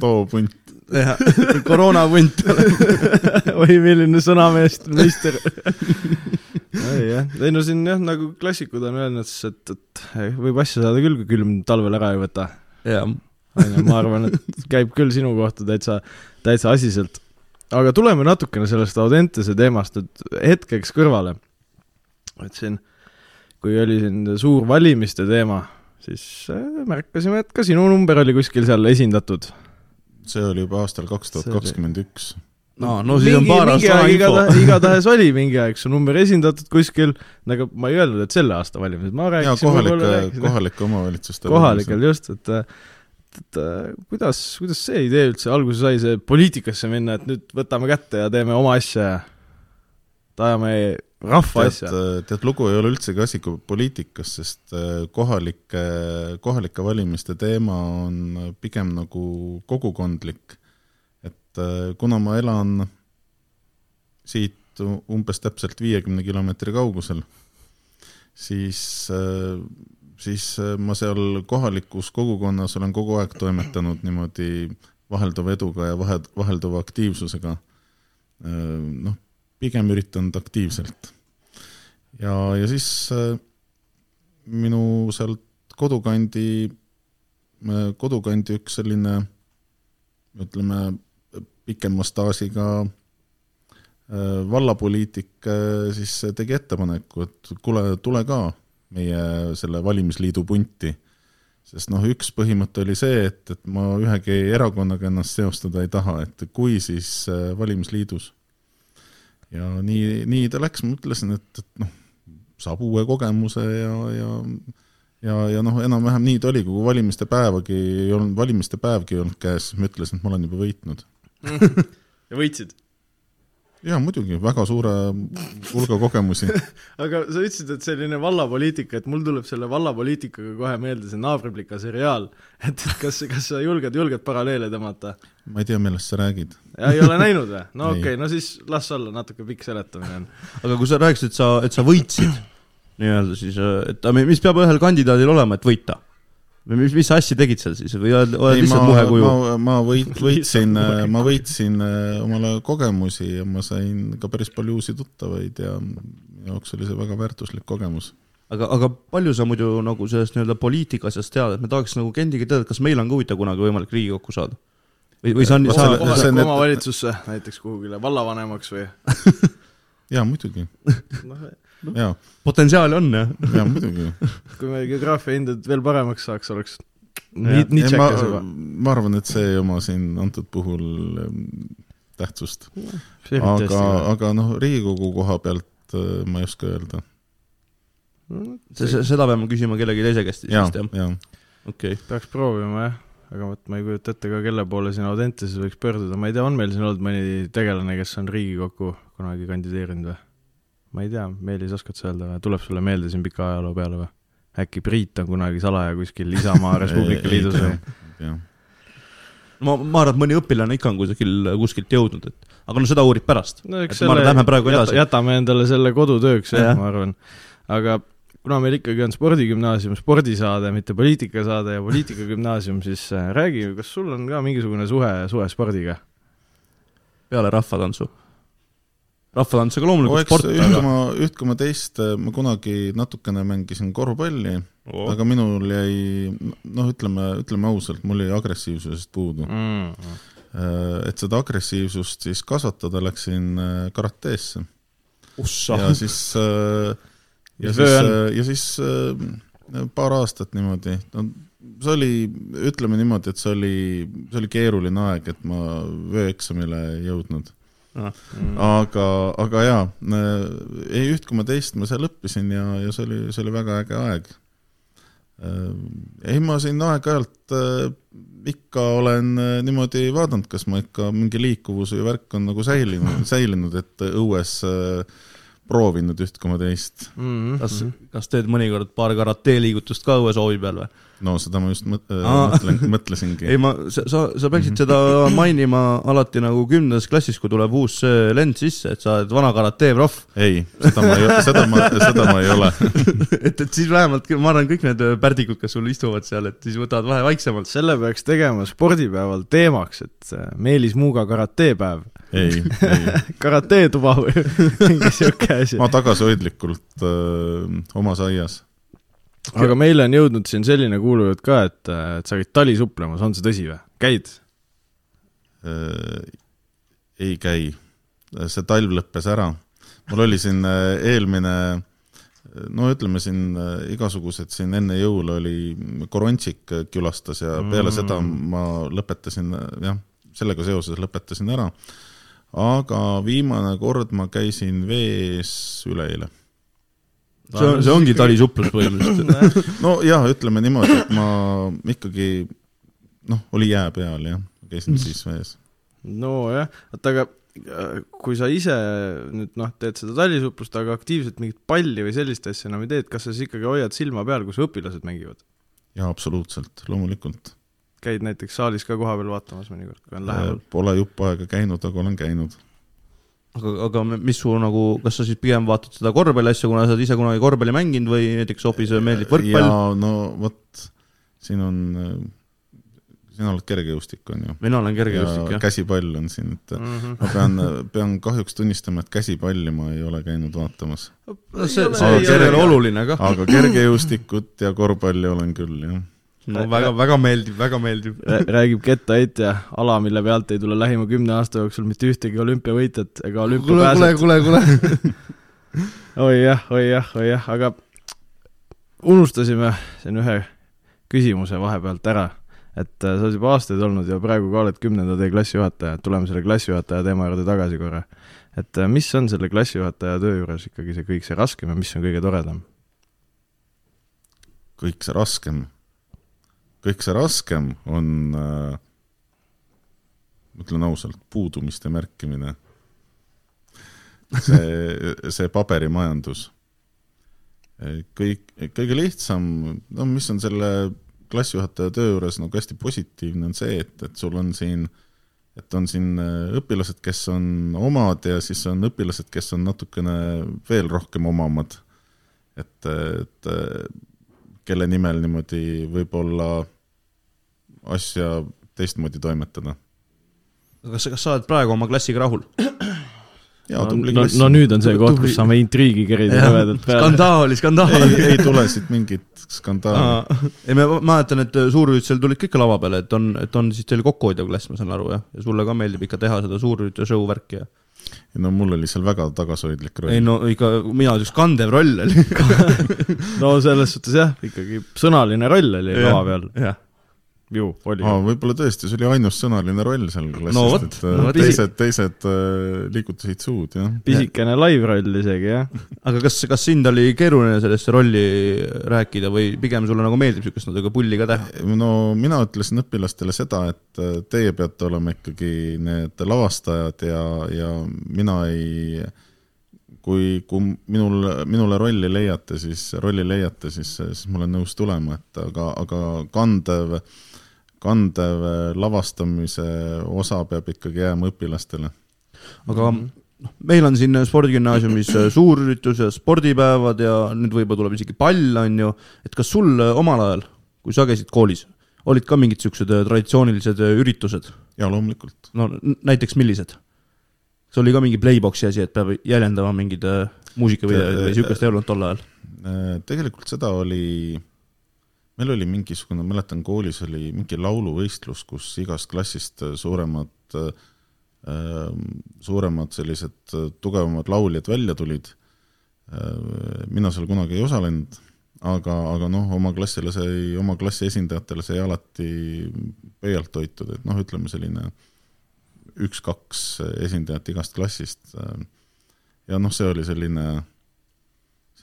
too punt.
Jah, koroonapunt
oi, milline sõnameister ei jah, ei no siin jah, nagu klassikud on öelnud, et, et võib asja saada küll, kui külm talvel ära ei võta.
jah
ma arvan, et käib küll sinu kohta täitsa, täitsa asiselt. aga tuleme natukene sellest Audentese teemast nüüd hetkeks kõrvale. et siin, kui oli siin suur valimiste teema, siis äh, märkasime, et ka sinu number oli kuskil seal esindatud.
See oli juba aastal kaks tuhat kakskümmend üks.
No, no siis mingi, on paar aastat vana info.
igatahes oli mingi aeg su number esindatud kuskil, aga ma ei öelnud, et selle aasta valimised, ma rääkisin
kohalike, kohalike omavalitsuste
kohalikel just, et et äh, kuidas, kuidas see idee üldse alguse sai, see poliitikasse minna, et nüüd võtame kätte ja teeme oma asja ja ajame rahva asja?
Äh, tead, lugu ei ole üldsegi asi kui poliitikas, sest äh, kohalike, kohalike valimiste teema on pigem nagu kogukondlik. et kuna ma elan siit umbes täpselt viiekümne kilomeetri kaugusel, siis siis äh, ma seal kohalikus kogukonnas olen kogu aeg toimetanud niimoodi vahelduva eduga ja vahe, vahelduva aktiivsusega. Äh, noh, pigem üritanud aktiivselt. ja, ja siis äh, minu sealt kodukandi, kodukandi üks selline ütleme, pikema staažiga vallapoliitik siis tegi ettepaneku, et kuule, tule ka meie selle valimisliidu punti. sest noh, üks põhimõte oli see, et, et ma ühegi erakonnaga ennast seostada ei taha, et kui, siis äh, valimisliidus. Ja nii, nii ta läks, ma ütlesin, et, et noh, saab uue kogemuse ja, ja ja, ja noh, enam-vähem nii ta oli, kui valimiste päevagi ei olnud, valimiste päevgi ei olnud käes, siis ma ütlesin, et ma olen juba võitnud.
Ja võitsid?
Jaa, muidugi, väga suure hulga kogemusi
aga sa ütlesid, et selline vallapoliitika, et mul tuleb selle vallapoliitikaga kohe meelde see Naabriplika seriaal, et, et kas, kas sa julged, julged paralleele tõmmata?
ma ei tea, millest sa räägid.
ei ole näinud või? no okei okay,, no siis las olla, natuke pikk seletamine on.
aga kui sa rääkisid, et sa, et sa võitsid nii-öelda siis, et mis peab ühel kandidaadil olema, et võita? Või mis, mis asja tegid seal siis või oled, oled lihtsalt muhekuju?
ma, ma võit-, võitsin ma võitsin äh, omale kogemusi ja ma sain ka päris palju uusi tuttavaid ja minu jaoks oli see väga väärtuslik kogemus.
aga, aga palju sa muidu nagu sellest nii-öelda poliitika asjast tead, et me tahaks nagu Kendiga teada, kas meil on ka huvitav kunagi võimalik Riigikokku saada? või, või see on
sa kohalikku omavalitsusse näiteks kuhugile vallavanemaks või
jaa, muidugi jaa.
potentsiaali on, jah?
jaa, muidugi.
kui meil geograafia hinded veel paremaks saaks, oleks nii, nii tšekkas juba.
ma arvan, et see ei oma siin antud puhul tähtsust. aga, aga noh, Riigikogu koha pealt äh, ma ei oska öelda.
seda peame küsima kellegi teise käest
siis vist, jah?
jah. okei okay..
peaks proovima, jah aga vot ma ei kujuta ette ka, kelle poole siin Audentases võiks pöörduda, ma ei tea, on meil siin olnud mõni tegelane, kes on Riigikokku kunagi kandideerinud või? Ma ei tea, Meelis, oskad sa öelda või, tuleb sulle meelde siin pika ajaloo peale või? äkki Priit on kunagi salaja kuskil Isamaa Res Publica Liidus või?
ma, ma arvan, et mõni õpilane ikka on kusagil, kuskilt jõudnud, et aga no seda uurib pärast
no,. lähme praegu edasi. jätame endale selle kodutööks, jah ja., ma arvan. aga kuna meil ikkagi on spordigümnaasium spordisaade, mitte poliitikasaade ja poliitikagümnaasium, siis äh, räägi, kas sul on ka mingisugune suhe, suhe spordiga?
peale rahvatantsu? Rahvatants, aga loomulikult sport,
üht koma, üht koma teist ma kunagi natukene mängisin korvpalli oh., aga minul jäi noh, ütleme, ütleme ausalt, mul jäi agressiivsusest puudu. Mm.. Et seda agressiivsust siis kasvatada, läksin äh, karateesse. ja siis, äh, ja siis, ja siis paar aastat niimoodi, no see oli, ütleme niimoodi, et see oli, see oli keeruline aeg, et ma vööeksamile ei jõudnud Mm. aga, aga jaa, ei üht koma teist ma seal õppisin ja, ja see oli, see oli väga äge aeg. Äh, ei, ma siin aeg-ajalt äh, ikka olen äh, niimoodi vaadanud, kas ma ikka mingi liikuvus või värk on nagu säilinud, säilinud, et õues proovinud üht koma teist
mm. -hmm. kas, kas teed mõnikord paar karate liigutust ka õueshoovi peal või?
No seda ma just mõt-, mõtlen, mõtlesingi.
ei, ma, sa, sa peaksid seda mainima alati nagu kümnendas klassis, kui tuleb uus lend sisse, et sa oled vana karate proff.
ei, seda ma ei, seda ma, seda ma ei ole
et, et siis vähemalt, ma arvan, kõik need pärdikud, kes sul istuvad seal, et siis võtavad vahe vaiksemalt.
selle peaks tegema spordipäeval teemaks, et Meelis Muuga karatepäev.
ei, ei
karatetuba või mingi sihuke asi.
ma tagasihoidlikult öö, omas aias
aga meile on jõudnud siin selline kuulujutt ka, et, et sa käid talisupplemas, on see tõsi või? käid
äh,? ei käi. see talv lõppes ära. mul oli siin äh, eelmine no ütleme siin äh, igasugused siin enne jõule oli, Korontsik külastas ja peale mm. seda ma lõpetasin, jah, sellega seoses lõpetasin ära. aga viimane kord ma käisin vees üleeile
see on, see ongi talisuplus põhimõtteliselt
no jah, ütleme niimoodi, et ma ikkagi noh, oli jää peal jah, käisin siis vees.
nojah, oota aga äh, kui sa ise nüüd noh, teed seda talisuplust, aga aktiivselt mingit palli või sellist asja enam ei tee, et kas sa siis ikkagi hoiad silma peal, kus õpilased mängivad?
jaa, absoluutselt, loomulikult.
käid näiteks saalis ka kohapeal vaatamas mõnikord, kui on lähemal?
Pole jupp aega käinud, aga olen käinud
aga, aga mis su nagu, kas sa siis pigem vaatad seda korvpalliasja, kuna sa oled ise kunagi korvpalli mänginud või näiteks hoopis meeldib võrkpall?
jaa, no vot, siin on, sina oled kergejõustik, on ju?
mina olen kergejõustik, jah.
käsipall on siin, et mm -hmm. ma pean, pean kahjuks tunnistama, et käsipalli ma ei ole käinud vaatamas.
no see, see ei ole oluline kah.
aga kergejõustikut ja korvpalli olen küll, jah
no väga, väga meeldib, väga meeldib
räägib kettaheitja, ala, mille pealt ei tule lähima kümne aasta jooksul mitte ühtegi olümpiavõitjat ega olümpiapääset.
kuule, kuule, kuule
oi jah, oi jah, oi jah, aga unustasime siin ühe küsimuse vahepealt ära. et äh, sa oled juba aastaid olnud ja praegu ka oled kümnenda tee klassijuhataja, tuleme selle klassijuhataja teema juurde tagasi korra. et äh, mis on selle klassijuhataja töö juures ikkagi see kõik see raskem ja mis on kõige toredam?
kõik see raskem kõik see raskem on äh,, ütlen ausalt, puudumiste märkimine. see, see paberimajandus. kõik, kõige lihtsam, no mis on selle klassijuhataja töö juures nagu hästi positiivne, on see, et, et sul on siin et on siin äh, õpilased, kes on omad ja siis on õpilased, kes on natukene veel rohkem omamad. et, et kelle nimel niimoodi võib-olla asja teistmoodi toimetada.
kas, kas sa oled praegu oma klassiga rahul?
jaa, tubli no, klass. no nüüd on see koht, kus saame intriigi kerida rõvedalt
peale. skandaali, skandaali.
ei, tule siit mingit skandaali.
ei, ma mäletan, et suurüritusel tulid kõik lava peale, et on, et on siis teil kokkuhoidjav klass, ma saan aru, jah? ja sulle ka meeldib ikka teha seda suurürituse show värki ja
ei no mul oli seal väga tagasihoidlik roll.
ei no ikka, mina ütleks kandev roll oli
no selles suhtes jah, ikkagi sõnaline roll oli lava peal.
jah
ju oli.
võib-olla tõesti, see oli ainus sõnaline roll seal klassis
no,,
et no, äh, teised, teised äh, liigutasid suud, jah.
pisikene live-roll isegi, jah.
aga kas, kas sind oli keeruline sellesse rolli rääkida või pigem sulle nagu meeldib niisugust natuke pulli ka teha?
no mina ütlesin õpilastele seda, et äh, teie peate olema ikkagi need lavastajad ja, ja mina ei kui, kui minul, minule rolli leiate, siis, rolli leiate, siis, siis ma olen nõus tulema, et aga, aga kandev äh, kandev lavastamise osa peab ikkagi jääma õpilastele.
aga noh, meil on siin spordigümnaasiumis äh, suurüritus ja spordipäevad ja nüüd võib-olla tuleb isegi pall, on ju, et kas sul äh, omal ajal, kui sa käisid koolis, olid ka mingid äh, traditsioonilised äh, üritused?
ja loomulikult.
no näiteks millised? see oli ka mingi playbox'i asi, et peab jäljendama mingeid äh, muusikavideoid või siukest ei olnud tol ajal?
Äh, tegelikult seda oli, meil oli mingisugune, mäletan koolis oli mingi lauluvõistlus, kus igast klassist suuremad, suuremad sellised äh, tugevamad lauljad välja tulid. mina seal kunagi ei osalenud, aga, aga noh, oma klassile sai, oma klassi esindajatele sai alati pöialt hoitud, et noh, ütleme selline üks-kaks esindajat igast klassist. ja noh, see oli selline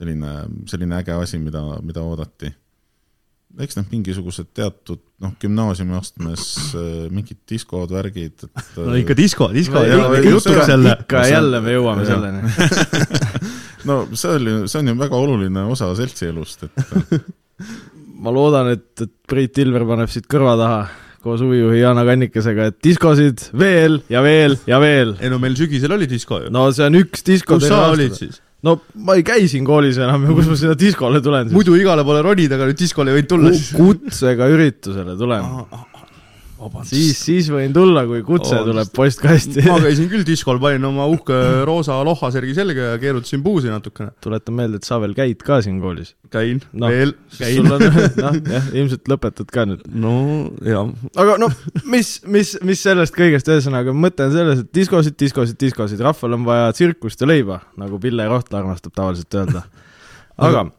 selline, selline äge asi, mida, mida oodati. Eks need mingisugused teatud noh, gümnaasiumiastmes äh, mingid diskod, värgid, et
no ikka disko, disko
No
ja
ikka-
jutuks jälle.
ikka ja jälle me jõuame selleni.
no see oli, see on ju väga oluline osa seltsielust, et
ma loodan, et, et Priit Ilver paneb siit kõrva taha koos huvijuhi Jana Kannikesega, et diskosid veel ja veel ja veel.
ei no meil sügisel oli disko ju.
no see on üks disko
kus sa olid? siis?
No ma ei käi siin koolis enam ja kus ma sinna diskole tulen siis?
muidu igale poole ronid, aga nüüd diskole ei võinud tulla siis.
kutsega üritusele tulen. siis, siis võin tulla, kui kutse
Vabandust.
tuleb postkasti.
ma käisin küll diskol, panin oma uhke roosa lohasärgi selga ja keerutasin puusi natukene.
tuletan meelde, et sa veel käid ka siin koolis.
käin no,, veel, käin
noh jah, ilmselt lõpetad ka nüüd.
no jaa,
aga noh, mis, mis, mis sellest kõigest, ühesõnaga mõte on selles, et diskosid, diskosid, diskosid, rahval on vaja tsirkust ja leiba, nagu Pille Rohtla armastab tavaliselt öelda. aga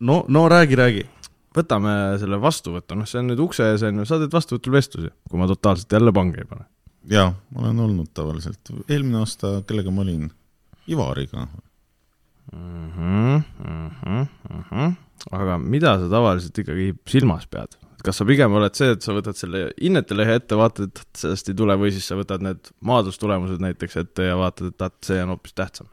no, no räägi, räägi.
Võtame selle vastuvõtu, noh, see on nüüd ukse ees on ju, sa teed vastuvõtul vestlusi, kui ma totaalselt jälle pange ei pane.
jaa, ma olen olnud tavaliselt, eelmine aasta, kellega ma olin, Ivariga.
Mhm, mhm, mhm. aga mida sa tavaliselt ikkagi silmas pead? kas sa pigem oled see, et sa võtad selle hinnetelehe ette, vaatad, et sellest ei tule või siis sa võtad need maadlustulemused näiteks ette ja vaatad, et vaat see on hoopis tähtsam?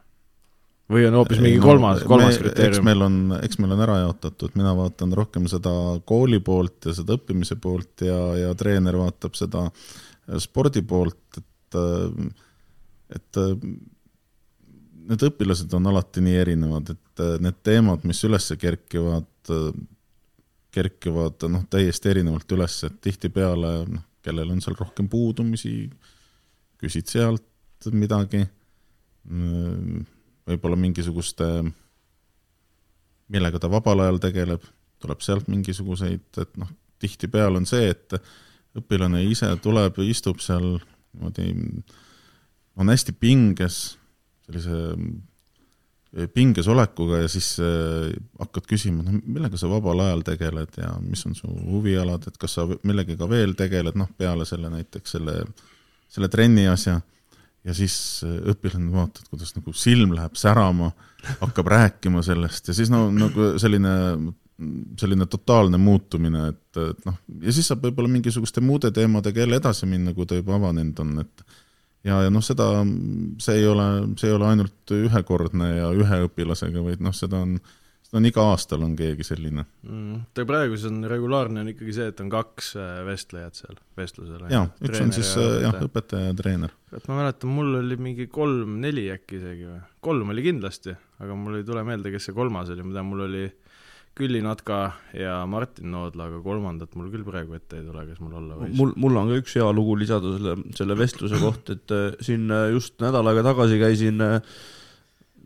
Või on hoopis mingi kolmas, kolmas
eks
kriteerium?
meil on, eks meil on ära jaotatud, mina vaatan rohkem seda kooli poolt ja seda õppimise poolt ja, ja treener vaatab seda spordi poolt, et, et need õpilased on alati nii erinevad, et need teemad, mis üles kerkivad, kerkivad noh, täiesti erinevalt üles, et tihtipeale noh, kellel on seal rohkem puudumisi, küsid sealt midagi võib-olla mingisuguste, millega ta vabal ajal tegeleb, tuleb sealt mingisuguseid, et noh, tihtipeale on see, et õpilane ise tuleb ja istub seal niimoodi, on hästi pinges, sellise pinges olekuga ja siis äh, hakkad küsima, no millega sa vabal ajal tegeled ja mis on su huvialad, et kas sa millegagi veel tegeled, noh, peale selle näiteks selle, selle trenni asja ja siis õpilane vaatad, kuidas nagu silm läheb särama, hakkab rääkima sellest ja siis no nagu selline, selline totaalne muutumine, et, et noh, ja siis saab võib-olla mingisuguste muude teemadega jälle edasi minna, kui ta juba avanenud on, et ja, ja noh, seda, see ei ole, see ei ole ainult ühekordne ja ühe õpilasega, vaid noh, seda on, seda on iga aastal on keegi selline.
mm,. ta praegu siis on regulaarne on ikkagi see, et on kaks äh, vestlejat seal vestlusel.
jaa, üks on siis äh, jah, õpetaja ja treener.
et ma mäletan, mul oli mingi kolm-neli äkki isegi või, kolm oli kindlasti, aga mul ei tule meelde, kes see kolmas oli, ma tean, mul oli Külli Natka ja Martin Noodla, aga kolmandat mul küll praegu ette ei tule, kes mul olla võis.
mul, mul on ka üks hea lugu lisada selle, selle vestluse kohta, et äh, siin just nädal aega tagasi käisin äh,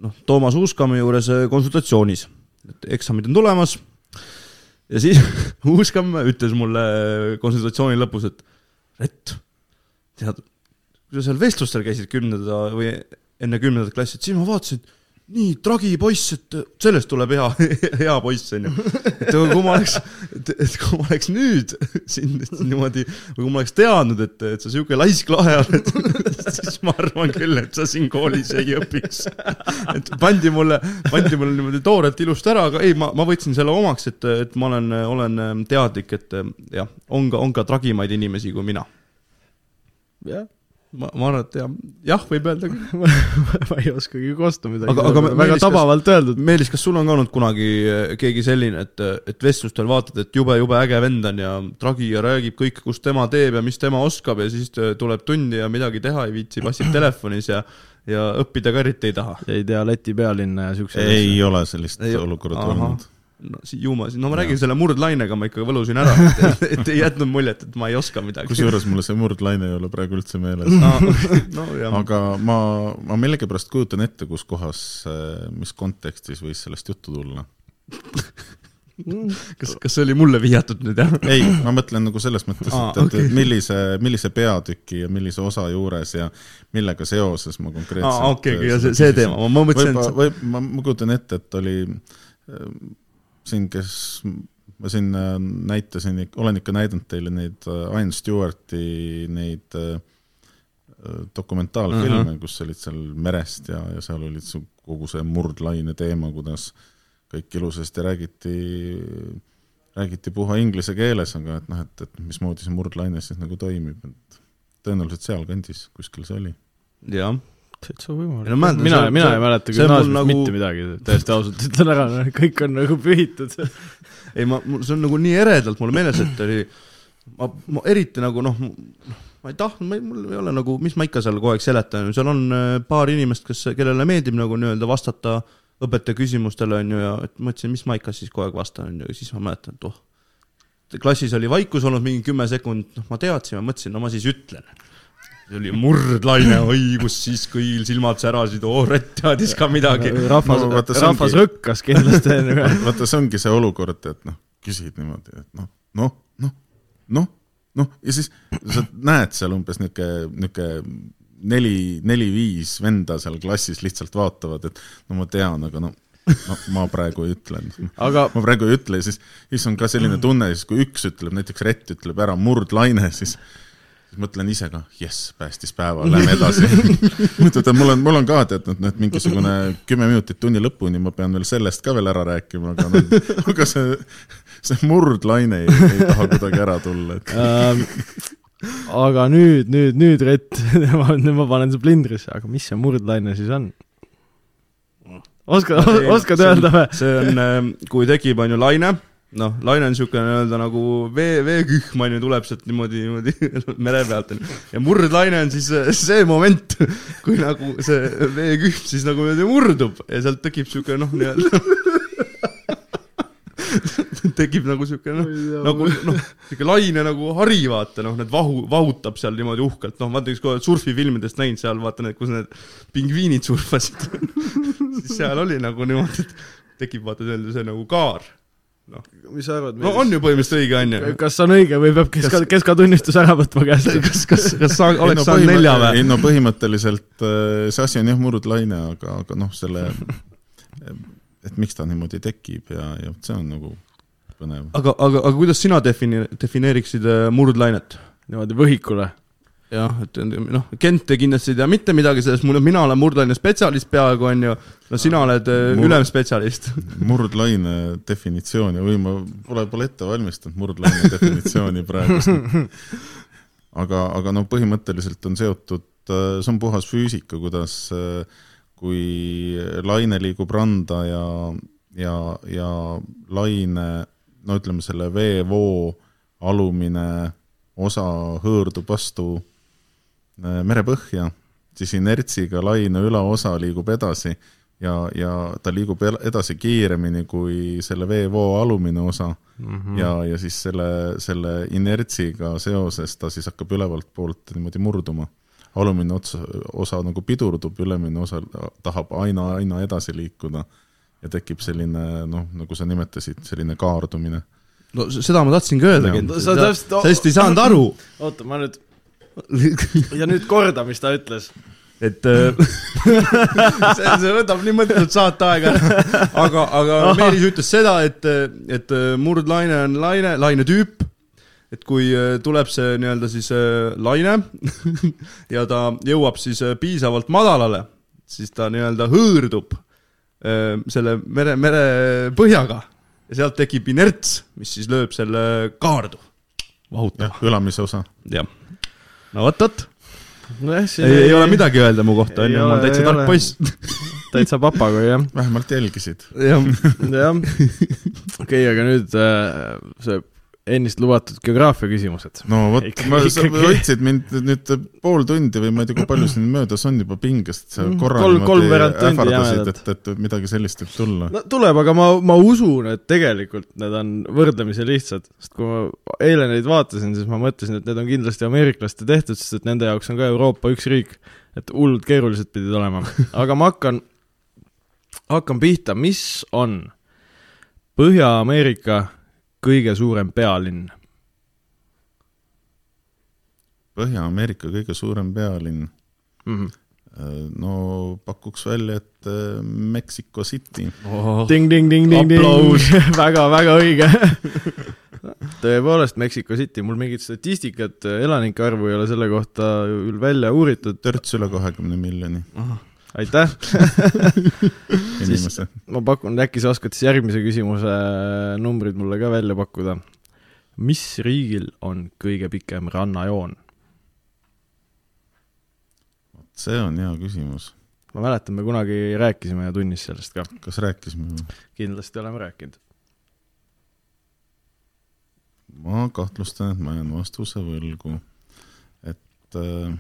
noh, Toomas Uuskamäe juures konsultatsioonis, et eksamid on tulemas. Ja siis Uuskamäe ütles mulle konsultatsiooni lõpus, et Rett, tead, kui sa seal vestlustel käisid kümnenda või enne kümnendat klassi, et siis ma vaatasin, nii tragi poiss, et sellest tuleb hea, hea poiss onju. et kui ma oleks, et, kui ma oleks nüüd sind niimoodi kui ma oleks teadnud, et, et sa siuke laisk lahe oled, siis ma arvan küll, et sa siin koolis ei õpiks. et pandi mulle, pandi mulle niimoodi toorelt ilusti ära, aga ei, ma, ma võtsin selle omaks, et, et ma olen, olen teadlik, et jah, on ka, on ka tragimaid inimesi kui mina.
jah,
ma, ma arvan, et jah, jah, võib öelda küll.
ma ei oskagi kosta midagi.
aga, aga
väga Meelis, tabavalt kas, öeldud.
Meelis, kas sul on ka olnud kunagi eh, keegi selline, et, et vestlustel vaatad, et jube, jube äge vend on ja tragi ja räägib kõike, kus tema teeb ja mis tema oskab ja siis tuleb tundi ja midagi teha ei viitsi, passib telefonis ja ja õppida ka eriti ei taha.
ei tea Läti pealinna ja siukseid
ei asju. ole sellist olukorda olnud
no ju ma siis, no ma räägin selle murdlainega, ma ikka võlusin ära, et ei jätnud muljet, et ma ei oska midagi.
kusjuures mulle see murdlaine ei ole praegu üldse meeles. No, aga ma, ma millegipärast kujutan ette, kus kohas, eh, mis kontekstis võis sellest juttu tulla.
Kas, kas see oli mulle vihjatud nüüd, jah?
ei, ma mõtlen nagu selles mõttes, et, et okay. millise, millise peatüki ja millise osa juures ja millega seoses ma konkreetselt
okei ja see, see teema, ma mõtlesin,
et võib, ma, ma kujutan ette, et oli siin, kes ma siin äh, näitasin, olen ikka näidanud teile neid äh, Ian Stewarti neid äh, dokumentaalfilme mm, -hmm. kus olid seal merest ja, ja seal olid kogu see murdlaine teema, kuidas kõik ilusasti räägiti, räägiti puha inglise keeles, aga et noh, et, et mismoodi see murdlaine siis nagu toimib, et tõenäoliselt sealkandis kuskil see oli.
jah
täitsa võimalik. No,. mina, mina ei mäleta gümnaasiumist nagu... mitte midagi, täiesti ausalt ütlen ära, kõik on nagu pühitud.
Ei, ma, mul, see on nagu nii eredalt mulle meeles, et oli, ma, ma eriti nagu noh, ma ei tahtnud, ma ei, mul ei ole nagu, mis ma ikka seal kogu aeg seletan, seal on äh, paar inimest, kes, kellele meeldib nagu nii-öelda vastata õpetaja küsimustele, on ju, ja et mõtlesin, mis ma ikka siis kogu aeg vastan, on ju, ja siis ma mäletan, et oh, klassis oli vaikus olnud mingi kümme sekundit, noh, ma teadsin, ma mõtlesin, no ma siis ütlen see oli murdlaine, oi, kus siis kõigil silmad särasid, oo, Rett teadis ka midagi.
rahvas no,, rahvas ongi... rõkkas kindlasti
vaata, see ongi see olukord, et noh, küsid niimoodi, et noh, noh, noh, noh, noh, ja siis sa näed seal umbes niisugune, niisugune neli, neli-viis venda seal klassis lihtsalt vaatavad, et no ma tean, aga no no ma praegu ei ütle aga ma praegu ei ütle ja siis, siis on ka selline tunne, siis kui üks ütleb, näiteks Rett ütleb ära murdlaine, siis siis mõtlen ise ka, jess, päästis päeva, lähme edasi. mõtled, et mul on, mul on ka tead, et mingisugune kümme minutit tunni lõpuni ma pean veel sellest ka veel ära rääkima, aga no, aga see, see murdlaine ei, ei taha kuidagi ära tulla, et ähm,
aga nüüd, nüüd, nüüd, Rett, nüüd ma panen su plindrisse, aga mis see murdlaine siis on? oskad, oskad öelda või?
see on, ähm, kui tekib, on ju, laine noh, laine on niisugune nii-öelda nagu vee, veekühm on ju, tuleb sealt niimoodi, niimoodi mere pealt on ju. ja murdlaine on siis see moment, kui nagu see veekühm siis nagu niimoodi murdub ja sealt tekib niisugune noh, nii-öelda tekib nagu siuke noh, nagu noh, siuke laine nagu hari, vaata noh, need vahu, vahutab seal niimoodi uhkelt, noh, vaata ükskord surfifilmidest näinud seal, vaata need, kus need pingviinid surfasid. Siis seal oli nagu niimoodi, et tekib vaata see nagu kaar noh, mis sa arvad? no on ju põhimõtteliselt õige, on ju?
kas on õige või peab keska, keskatunnistus ära võtma käest?
kas, kas, kas sa oleks no, saanud nelja või?
ei no põhimõtteliselt äh, see asi on jah murdlaine, aga, aga noh, selle, et miks ta niimoodi tekib ja, ja see on nagu põnev.
aga, aga, aga kuidas sina defini-, defineeriksid äh, murdlainet?
niimoodi võhikule
jah, et noh, Kent kindlasti ei tea mitte midagi sellest, mul, mina olen murdlaine spetsialist peaaegu, on ju, no sina oled äh, Mur... ülemspetsialist
murdlaine definitsiooni või ma pole, pole ette valmistanud murdlaine definitsiooni praegu. aga, aga no põhimõtteliselt on seotud, äh, see on puhas füüsika, kuidas äh, kui laine liigub randa ja, ja, ja laine, no ütleme, selle veevoo alumine osa hõõrdub vastu merepõhja, siis inertsiga laine ülaosa liigub edasi ja, ja ta liigub edasi kiiremini kui selle veevoo alumine osa mm. -hmm. ja, ja siis selle, selle inertsiga seoses ta siis hakkab ülevalt poolt niimoodi murduma. alumine ots, osa nagu pidurdub, ülemine osa tahab aina, aina edasi liikuda ja tekib selline noh, nagu sa nimetasid, selline kaardumine.
no seda ma tahtsingi öeldagi, sa täpselt ei saanud aru.
oota, ma nüüd ja nüüd korda, mis ta ütles.
Et äh, see, see võtab nii mõttetult saateaega, aga, aga Meelis ütles seda, et, et äh, murdlaine on laine, lainetüüp, et kui äh, tuleb see nii-öelda siis laine ja ta jõuab siis piisavalt madalale, siis ta nii-öelda hõõrdub selle mere, merepõhjaga ja sealt tekib inerts, mis siis lööb selle kaardu, vahutab.
ülamise osa.
jah no vot-vot.
nojah, siin
ei, ei ole midagi öelda mu kohta,
Ei
onju, ma
ole,
olen täitsa tark
ole.
poiss.
täitsa papagoi jah,
vähemalt jälgisid.
jah,
jah. okei, aga nüüd äh, see ennist lubatud geograafia küsimused.
no vot ma, sa hoidsid mind nüüd pool tundi või ma ei tea, kui palju siin möödas on juba pingest, sa
Mm,
korra
kolm-
niimoodi ähvardasid, et, et midagi sellist võib tulla.
no tuleb, aga ma, ma usun, et tegelikult need on võrdlemisi lihtsad, sest kui ma eile neid vaatasin, siis ma mõtlesin, et need on kindlasti ameeriklaste tehtud, sest et nende jaoks on ka Euroopa üks riik, et hullult keerulised pidid olema, aga ma hakkan, hakkan pihta, mis on Põhja-Ameerika kõige suurem pealinn?
Põhja-Ameerika kõige suurem pealinn,
Mhm.
no pakuks välja, et äh, Mexico City.
ting-ting-ting-ting-ting
Aplaus.
väga-väga õige. tõepoolest, Mexico City, mul mingit statistikat, elanike arvu ei ole selle kohta küll välja uuritud,
törts üle kahekümne miljoni
aitäh.
inimese.
ma pakun, äkki sa oskad siis järgmise küsimuse numbrid mulle ka välja pakkuda. mis riigil on kõige pikem rannajoon?
see on hea küsimus.
ma mäletan, me kunagi rääkisime tunnis sellest ka,
kas rääkisime või?
kindlasti oleme rääkinud.
ma kahtlustan, et ma jään vastuse võlgu. et äh,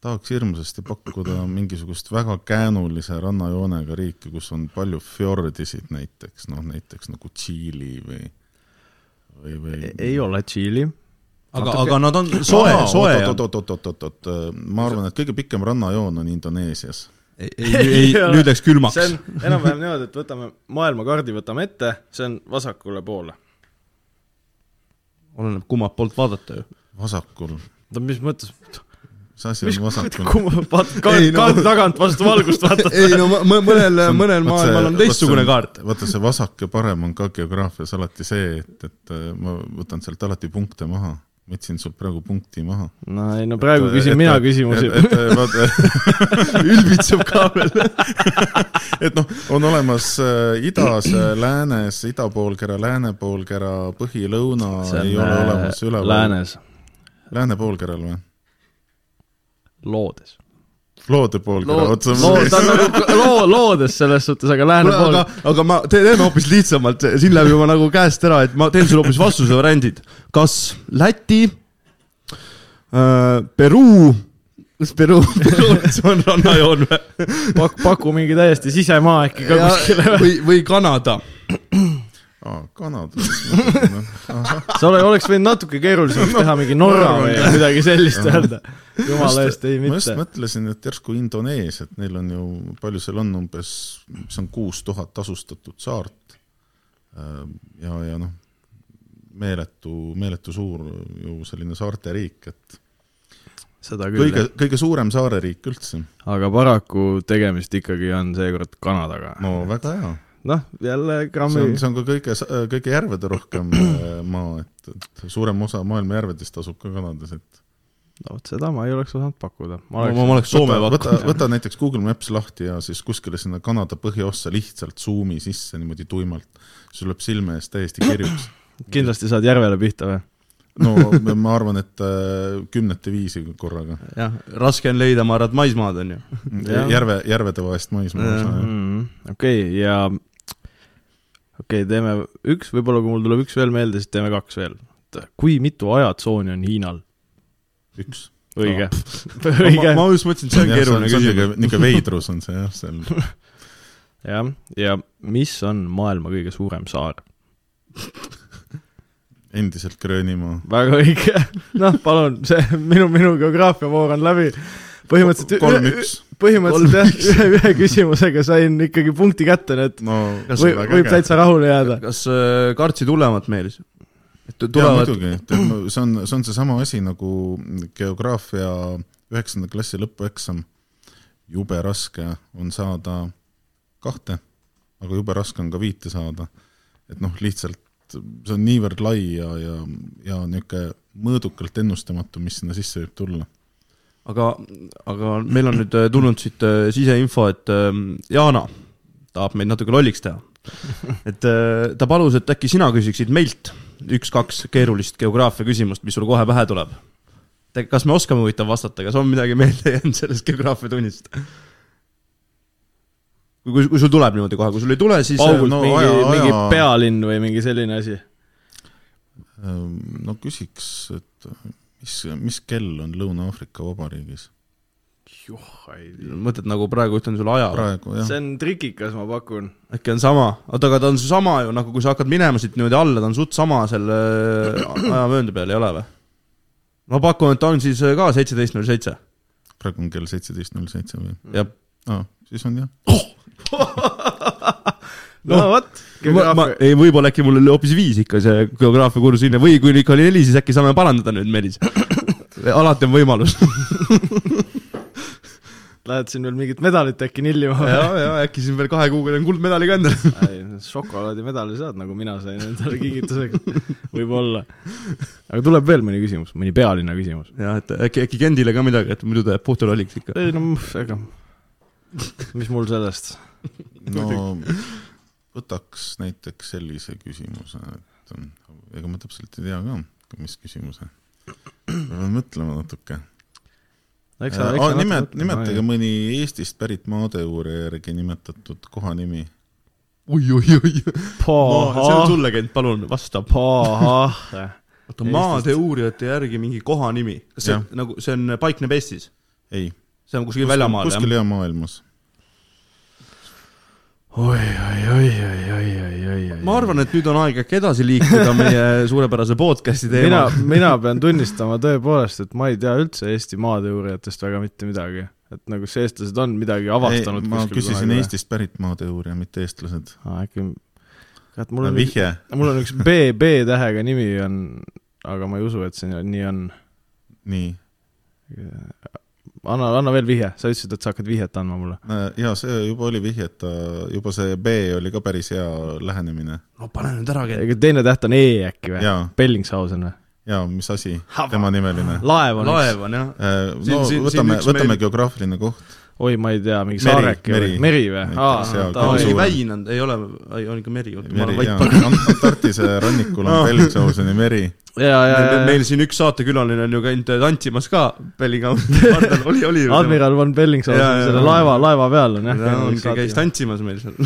tahaks hirmsasti pakkuda mingisugust väga käänulise rannajoonega riiki, kus on palju fjordisid näiteks, noh näiteks nagu Tšiili või, või, või
ei ole Tšiili.
aga, aga nad on soe, soe on.
oot-oot-oot-oot-oot, ma arvan, et kõige pikem rannajoon on Indoneesias.
ei, ei, ei, nüüd läks külmaks
see. on enam-vähem niimoodi, et võtame maailmakaardi, võtame ette, see on vasakule poole.
oleneb kummalt poolt vaadata ju.
vasakul,
no mis mõttes,
mis asi on vasakul?
kumma, vaat-,
Ei, no-
kaardi tagant vastu valgust vaatad.
ei no mõ- mõnel, mõnel maailmal on teistsugune kaart.
vaata, see vasak ja parem on ka geograafias alati see, et, et äh, ma võtan sealt alati punkte maha. võtsin sult praegu punkti maha.
no ei no praegu küsin mina küsimusi.
et, et vaata,
ülbitseb ka veel.
et noh, on olemas äh, idas, läänes, idapoolkera, läänepoolkera, põhi-lõuna ei ole olemas üleval.
läänes,
lääne poolkeral või?
loodes.
loode poolkera
loo-,
otsa.
loo-, ta on nagu loo-, loodes selles suhtes, aga lääne pool
aga, aga ma te- teeme hoopis lihtsamalt, siin läheb juba nagu käest ära, et ma teen sulle hoopis vastuse variandid. kas Läti äh,, Peruu, kas Peruu, Peruus on rannajoon või?
pak-, paku mingi täiesti sisemaa äkki ka kuskile.
või, või Kanada.
aa, Kanadas. ahah,
sa ole- oleks võinud natuke keerulisemaks teha mingi Norra või midagi sellist öelda. jumala eest, ei
ma just
mitte.
mõtlesin, et järsku Indoneesia, et neil on ju, palju seal on umbes, mis on kuus tuhat asustatud saart. ja, ja noh, meeletu, meeletu suur ju selline saarte riik, et
seda küll
kõige, kõige suurem saareriik üldse.
aga paraku tegemist ikkagi on seekord Kanadaga.
no väga hea.
noh, jälle
see
grammi
on, see on ka kõige, kõige järvede rohkem äh, maa, et, et suurem osa maailma järvedest asub ka Kanadas, et
no vot seda ma ei oleks osanud pakkuda. ma oleks
ma oleks Soome pakkunud.
võta näiteks Google Maps lahti ja siis kuskile sinna Kanada põhjaossa lihtsalt zoom'i sisse niimoodi tuimalt. sul läheb silme ees täiesti kirjuks.
kindlasti saad järvele pihta või?
No ma arvan, et äh, kümnete viisi korraga.
jah, raske on leida, ma arvan, et maismaad on ju.
Järve, järvede vahest maismaa
Jah.
osa, jah.
Mm, okei, ja okei okay,, teeme üks, võib-olla kui mul tuleb üks veel meelde, siis teeme kaks veel. kui mitu ajatsooni on Hiinal?
üks.
õige,
ma,
õige,
ma just mõtlesin, et see on keeruline küsimus.
niisugune veidrus on see jah, seal.
jah, ja mis on maailma kõige suurem saar?
Endiselt Gröönimaa.
väga õige, noh, palun, see minu, minu geograafiavoor on läbi. põhimõtteliselt,
kolm-üks.
põhimõtteliselt jah, ühe, ühe küsimusega sain ikkagi punkti kätte, nii et
no
Kas
võib, võib täitsa rahule jääda.
kas äh, kartsid hullemat, Meelis? et
jaa,
tulevad,
muidugi, see on, see on seesama asi nagu geograafia üheksanda klassi lõpueksam. jube raske on saada kahte, aga jube raske on ka viite saada. et noh, lihtsalt see on niivõrd lai ja, ja, ja niisugune mõõdukalt ennustamatu, mis sinna sisse võib tulla.
aga, aga meil on nüüd äh, tulnud siit äh, siseinfo, et äh, Jana tahab meid natuke lolliks teha. et äh, ta palus, et äkki sina küsiksid meilt üks-kaks keerulist geograafia küsimust, mis sul kohe pähe tuleb. kas me oskame huvitav vastata, kas on midagi meelde jäänud sellest geograafiatunnist? kui, kui, kui sul tuleb niimoodi kohe, kui sul ei tule, siis
paugult
no
mingi
aja-,
mingi pealinn või mingi selline asi.
Ehm, no küsiks, et mis, mis kell on Lõuna-Aafrika Vabariigis?
mõtled nagu praegu ütlen sulle aja,
see on trikikas, ma pakun.
äkki on sama, oota, aga ta on seesama ju nagu, kui sa hakkad minema siit niimoodi alla, ta on suht sama selle ajavööndi peal, ei ole või? ma pakun, et ta on siis ka seitseteist null seitse,
praegu on kell seitseteist null seitse või?
jah.
aa, siis on jah.
no vot,
ma, ma,
geograafia.
ei, võib-olla äkki mul oli hoopis viis ikka see geograafia kursus hinne või kui ikka oli neli, siis äkki saame parandada nüüd, Meelis. alati on võimalus.
Lähed siin veel mingit medalit äkki nillima
ja, ja äkki siin veel kahe kuuga on kuldmedali ka endale.
ei, šokolaadimedali saad, nagu mina sain endale kingituseks. võib-olla. aga tuleb veel mõni küsimus, mõni pealinna küsimus.
jah, et äkki, äkki Kendile ka midagi, et muidu ta jääb puhta lolliks ikka.
ei no ega, mis mul sellest.
No võtaks näiteks sellise küsimuse, et ega ma täpselt ei tea ka, mis küsimuse. peame mõtlema natuke.
eks
Äh, nimet-, nimetage mõni Eestist pärit maadeuurija järgi nimetatud koha nimi.
oi, oi, oi. see on
Paha,
sulle, Kent, palun vasta.
paha.
oota, maade uurijate järgi mingi koha nimi, kas see
Jah.
nagu, see on, paikneb Eestis?
ei,
see on kuskil väljamaal, jah
kuskil? jah maailmas.
oi, oi, oi, oi, oi, oi, oi, oi.
ma arvan, et nüüd on aeg äkki edasi liikuda meie suurepärase podcast'i
mina
teema.,
mina pean tunnistama tõepoolest, et ma ei tea üldse Eesti maadeuurijatest väga mitte midagi. et nagu kas eestlased on midagi avastanud
ma
kuskil
küsisin
kunagi või?
Eestist pärit maadeuurija, mitte eestlased.
aa, äkki, kurat, mul on üks,
vihje,
mul on üks B, B-tähega nimi on, aga ma ei usu, et see nii on.
nii.
anna, anna veel vihje, sa ütlesid, et sa hakkad vihjet andma mulle.
jaa, see juba oli vihje, et ta, juba see B oli ka päris hea lähenemine.
no pane nüüd ära,
teine täht on E äkki või? Bellingshausen või?
jaa, mis asi, tema nimeline?
laev on
laev on jah.
no
Siin- siin-
võtame, võtame
meil-
geograafiline koht.
oi, ma ei tea, mingi
Meri,
saareke
meri.
või? meri või?
Näiteks, jaa,
ta on
Oi.
mingi
suurem.
väin on, ei ole, on ikka meri.
meri, jaa, Antarktise rannikul on. Bellingshauseni meri.
ja, ja, ja,
meil siin üks saatekülaline on ju käinud tantsimas ka Bellinghami pardal, oli, oli ju.
admiral von Bellingshausen selle laeva, laeva peal on jah.
ta käis tantsimas meil seal.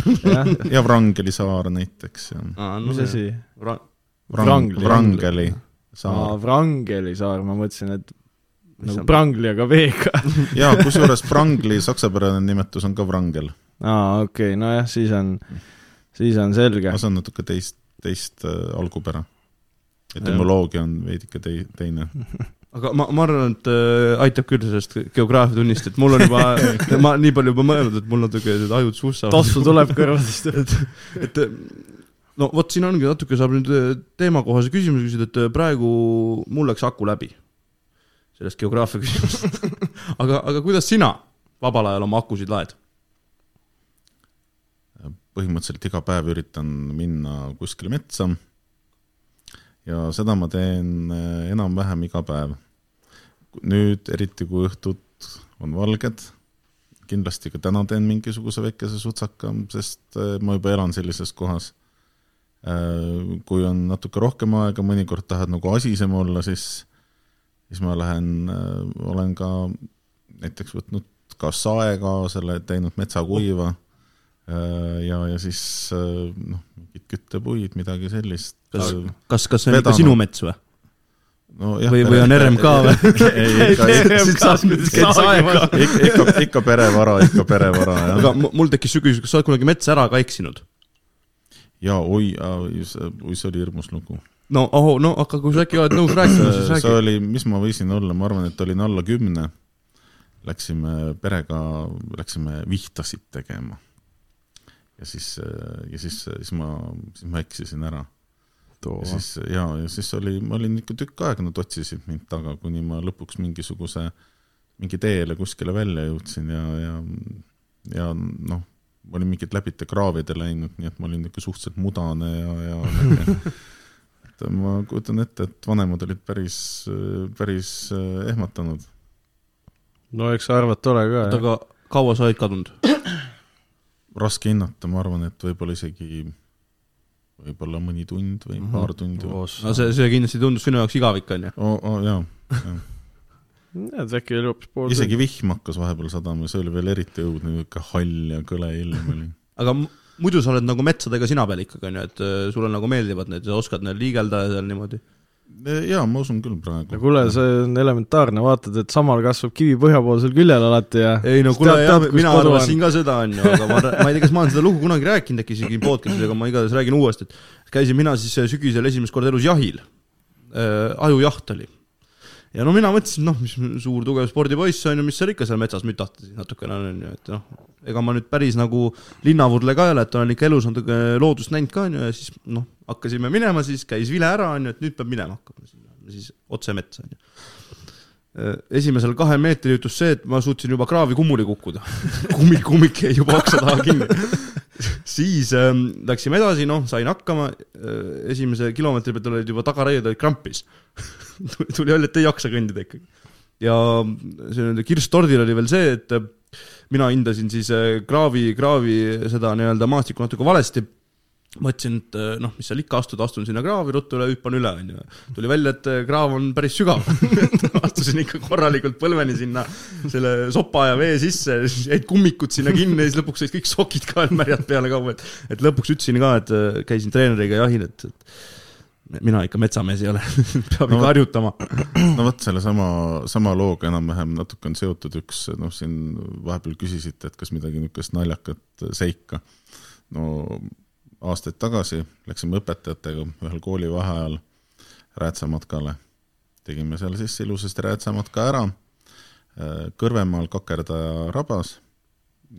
ja Wrangeli saar näiteks ja
mis asi?
Vrang-
Wrangli.
Wrangeli
aa,
saar.
Wrangeli saar, ma mõtlesin, et nagu
on-
Prangli, aga V-ga.
jaa, kusjuures Wrangli saksapärane nimetus on ka Wrangel.
aa, okei okay,, nojah, siis on, siis on selge
see on natuke teist, teist äh, algupära. etümoloogia on veidike tei-, teine.
aga ma, ma arvan, et äh, aitab küll sellest geograafiatunnist, et mul on juba, ma nii palju juba mõelnud, et mul natuke need ajud sussavad.
tossu tuleb kõrvadest.
et äh, no vot, siin ongi natuke saab nüüd äh, teemakohase küsimuse küsida, et äh, praegu mul läks aku läbi sellest geograafia küsimusest. aga, aga kuidas sina vabal ajal oma akusid laed?
põhimõtteliselt iga päev üritan minna kuskile metsa ja seda ma teen äh, enam-vähem iga päev. nüüd, eriti kui õhtud on valged, kindlasti ka täna teen mingisuguse väikese sutsaka, sest äh, ma juba elan sellises kohas. kui on natuke rohkem aega, mõnikord tahad nagu asisem olla, siis, siis ma lähen, olen ka näiteks võtnud ka sae kaasa, teinud metsakuiva ja, ja siis noh, mingid küttepuid, midagi sellist.
kas, kas, kas see on ikka sinu mets või?
no,
Või- või on RMK või?
ei, ikka,
saega.
ikka, ikka, ikka perevara, ikka perevara, jah.
aga mu- mul tekkis siuke küsimus, kas sa oled kunagi metsa ära ka eksinud?
ja oi, oi, see oli hirmus lugu.
No oh,, no aga kui sa äkki oled nõus rääkima, siis
see
räägi.
oli, mis ma võisin olla, ma arvan, et olin alla kümne. Läksime perega, läksime vihtasid tegema. ja siis, ja siis, siis ma, siis ma eksisin ära. ja siis ja, ja siis oli, ma olin ikka tükk aega, nad otsisid mind taga, kuni ma lõpuks mingisuguse, mingi teele kuskile välja jõudsin ja, ja, ja noh, ma olin mingid läbite kraavide läinud, nii et ma olin niisugune suhteliselt mudane ja, ja et ma kujutan ette, et vanemad olid päris, päris äh, ehmatanud.
no eks sa arvad tore ka, jah.
aga kaua sa olid kadunud?
raske hinnata, ma arvan, et võib-olla isegi, võib-olla mõni tund või
Mhm.
paar tundi.
no see, see kindlasti tundus sinu jaoks igavik, onju.
oo, oo jaa, jah.
tead, äkki oli hoopis pool
isegi vihm hakkas vahepeal sadama, see oli veel eriti õudne, niisugune hall ja kõle ilm oli.
aga muidu sa oled nagu metsadega sina peal ikkagi, on ju, et äh, sulle nagu meeldivad need ja oskad neil liigelda ja seal niimoodi?
jaa, ma usun küll
no
praegu.
kuule, see on elementaarne, vaatad, et samal kasvab kivi põhjapoolsel küljel alati ja
ei no kuule jah mina arvasin ka seda, on ju, aga ma, ma ei tea, kas ma olen seda lugu kunagi rääkinud äkki isegi podcast'is, aga ma igatahes räägin uuesti, et käisin mina siis äh, sügisel esimest korda elus jahil äh,. ajujaht oli. Ja no mina mõtlesin, noh, mis suur tugev spordipoiss on ju, mis seal ikka seal metsas mütatasid natukene on ju, et noh, ega ma nüüd päris nagu linnavurle ka ei ole, et olen ikka elus natuke loodust näinud ka on ju ja siis noh, hakkasime minema, siis käis vile ära on ju, et nüüd peab minema hakkama, siis otse metsa on ju esimesel kahel meetril juhtus see, et ma suutsin juba kraavi kummuli kukkuda. kummik, kummik jäi juba oksa taha kinni. siis ähm, läksime edasi, noh, sain hakkama, esimese kilomeetri pealt olid juba tagaraied olid krampis. tuli välja, et ei jaksa kõndida ikkagi. ja see kirstordil oli veel see, et äh, mina hindasin siis äh, kraavi, kraavi seda nii-öelda maastikku natuke valesti mõtlesin, et äh, noh, mis seal ikka astuda, astun sinna kraavi ruttu üle, hüppan üle, onju. tuli välja, et äh, kraav on päris sügav. astusin ikka korralikult põlveni sinna selle sopa ja vee sisse, jäid kummikud sinna kinni ja siis lõpuks said kõik sokid ka märjad peale kaua, et et lõpuks ütlesin ka, et äh, käisin treeneriga jahil, et, et mina ikka metsamees ei ole, peab
No
ikka harjutama.
no vot, sellesama, sama looga enam-vähem natuke on seotud üks, noh, siin vahepeal küsisite, et kas midagi niisugust naljakat seika. no aastaid tagasi läksime õpetajatega ühel koolivaheajal räätsamatkale. tegime seal siis ilusasti räätsamatka ära, Kõrvemaal Kakerdaja rabas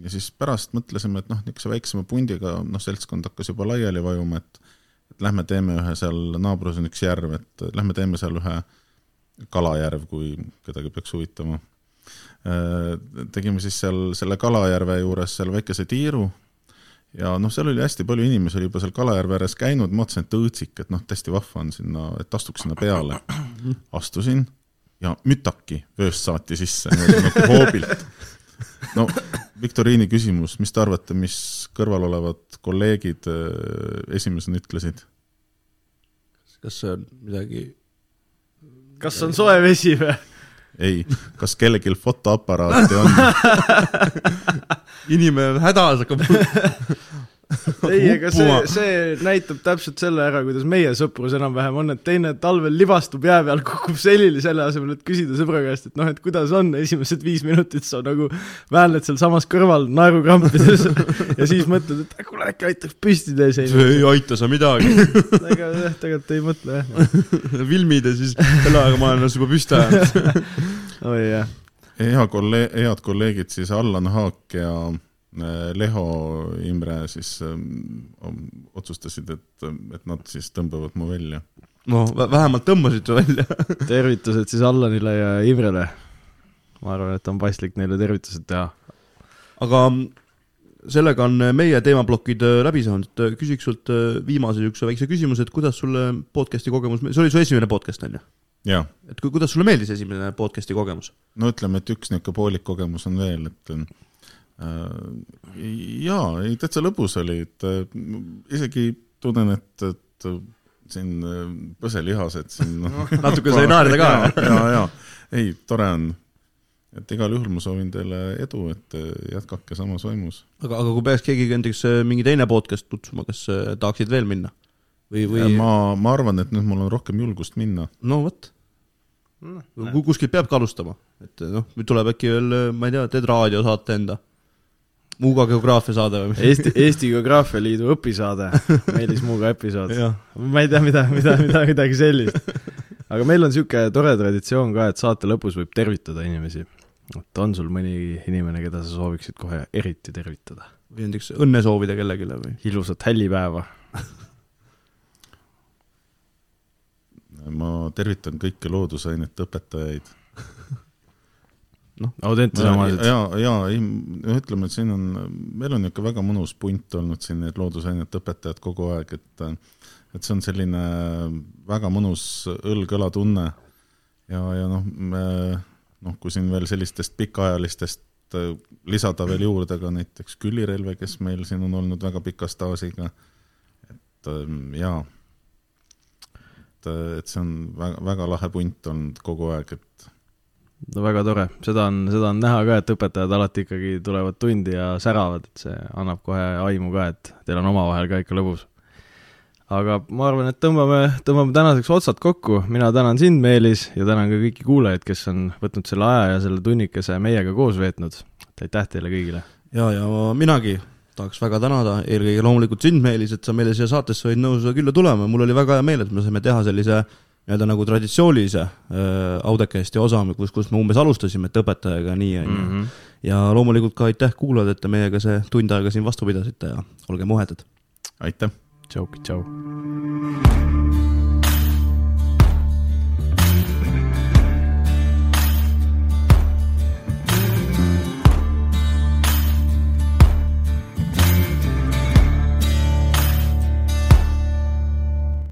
ja siis pärast mõtlesime, et noh, niisuguse väiksema pundiga, noh, seltskond hakkas juba laiali vajuma, et et lähme teeme ühe seal, naabrus on üks järv, et lähme teeme seal ühe kalajärv, kui kedagi peaks huvitama. tegime siis seal selle kalajärve juures seal väikese tiiru ja noh, seal oli hästi palju inimesi oli juba seal kalajärve ääres käinud, ma mõtlesin, et õõtsik, et noh, täiesti vahva on sinna, et astuks sinna peale. astusin ja mütaki vööst saati sisse nagu hoobilt. no viktoriini küsimus, mis te arvate, mis kõrval olevad kolleegid äh, esimesena ütlesid?
kas see on midagi
kas on soe vesi või?
ei, kas kellelgi fotoaparaati on?
inimene on hädas, hakkab
ei, ega see see näitab täpselt selle ära, kuidas meie sõprus enam-vähem on, et teine talvel libastub jää peal, kukub selili selle asemel, et küsida sõbra käest, et noh, et kuidas on, esimesed viis minutit sa nagu väänled sealsamas kõrval naerukrampides ja siis mõtled, et kuule äkki aitaks püsti tee selline.
ei aita sa midagi.
ega jah, tegelikult ei mõtle jah.
filmid ja siis ajaga ma olen ennast juba püsti ajanud.
oi jah.
hea kolleeg, head kolleegid siis Allan Haak ja äh, Leho Imre siis ähm, otsustasid, et, et nad siis tõmbavad mu välja.
no vä- vähemalt tõmbasid su välja.
tervitused siis Allanile ja Ivrele. ma arvan, et on paslik neile tervitused teha.
aga sellega on meie teemaplokid äh, läbi saanud, et küsiks sult äh, viimase niisuguse väikse küsimuse, et kuidas sulle podcast'i kogemus, see oli su esimene podcast on ju?
jaa,
et ku- kuidas sulle meeldis esimene podcast'i kogemus?
no ütleme, et üks niisugune poolik kogemus on veel, et äh, jaa, ei täitsa lõbus oli, et äh, isegi tunnen, et, et äh, siin äh, põselihased siin noh
natuke sai naerda ka.
jaa, jaa, ei, tore on. et igal juhul ma soovin teile edu, et äh, jätkake samas vaimus.
aga, aga kui peaks keegi näiteks äh, mingi teine podcast kutsuma, kas äh, tahaksid veel minna? või, või
ma, ma arvan, et nüüd mul on rohkem julgust minna.
no vot, kuskilt peabki alustama, et noh, nüüd tuleb äkki veel, ma ei tea, teed raadiosaate enda, Muuga geograafia saade või mis?
Eesti, Eesti Geograafia Liidu õpisaade, Meelis Muuga episood. ma ei tea, mida, mida, mida, midagi sellist. aga meil on niisugune tore traditsioon ka, et saate lõpus võib tervitada inimesi. et on sul mõni inimene, keda sa sooviksid kohe eriti tervitada?
või näiteks õnne soovida kellelegi või?
ilusat hällipäeva.
ma tervitan kõiki loodusainete õpetajaid.
Audentese omased.
ja, ja ei, ütleme, et siin on, meil on niisugune väga mõnus punt olnud siin need loodusainete õpetajad kogu aeg, et et see on selline väga mõnus õlg-õla tunne ja, ja noh, noh, kui siin veel sellistest pikaajalistest äh, lisada veel juurde ka näiteks Külli Relve, kes meil siin on olnud väga pika staažiga, et ähm, jaa, et, et see on väga, väga lahe punt olnud kogu aeg, et
no väga tore, seda on, seda on näha ka, et õpetajad alati ikkagi tulevad tundi ja säravad, et see annab kohe aimu ka, et teil on omavahel ka ikka lõbus. aga ma arvan, et tõmbame, tõmbame tänaseks otsad kokku, mina tänan sind, Meelis, ja tänan ka kõiki kuulajaid, kes on võtnud selle aja ja selle tunnikese meiega koos veetnud. aitäh teile kõigile!
ja, ja minagi tahaks väga tänada eelkõige loomulikult sind, Meelis, et sa meile siia saatesse olid nõus külla tulema, mul oli väga hea meel, et me saime teha sellise nii-öelda nagu traditsioonilise äh, Audacasti osa, kus, kus me umbes alustasime, et õpetajaga nii, on ju. Mhm. ja loomulikult ka aitäh, kuulajad, et te meiega see tund aega siin vastu pidasite ja olge muhedad.
aitäh!
tšauki, tšau!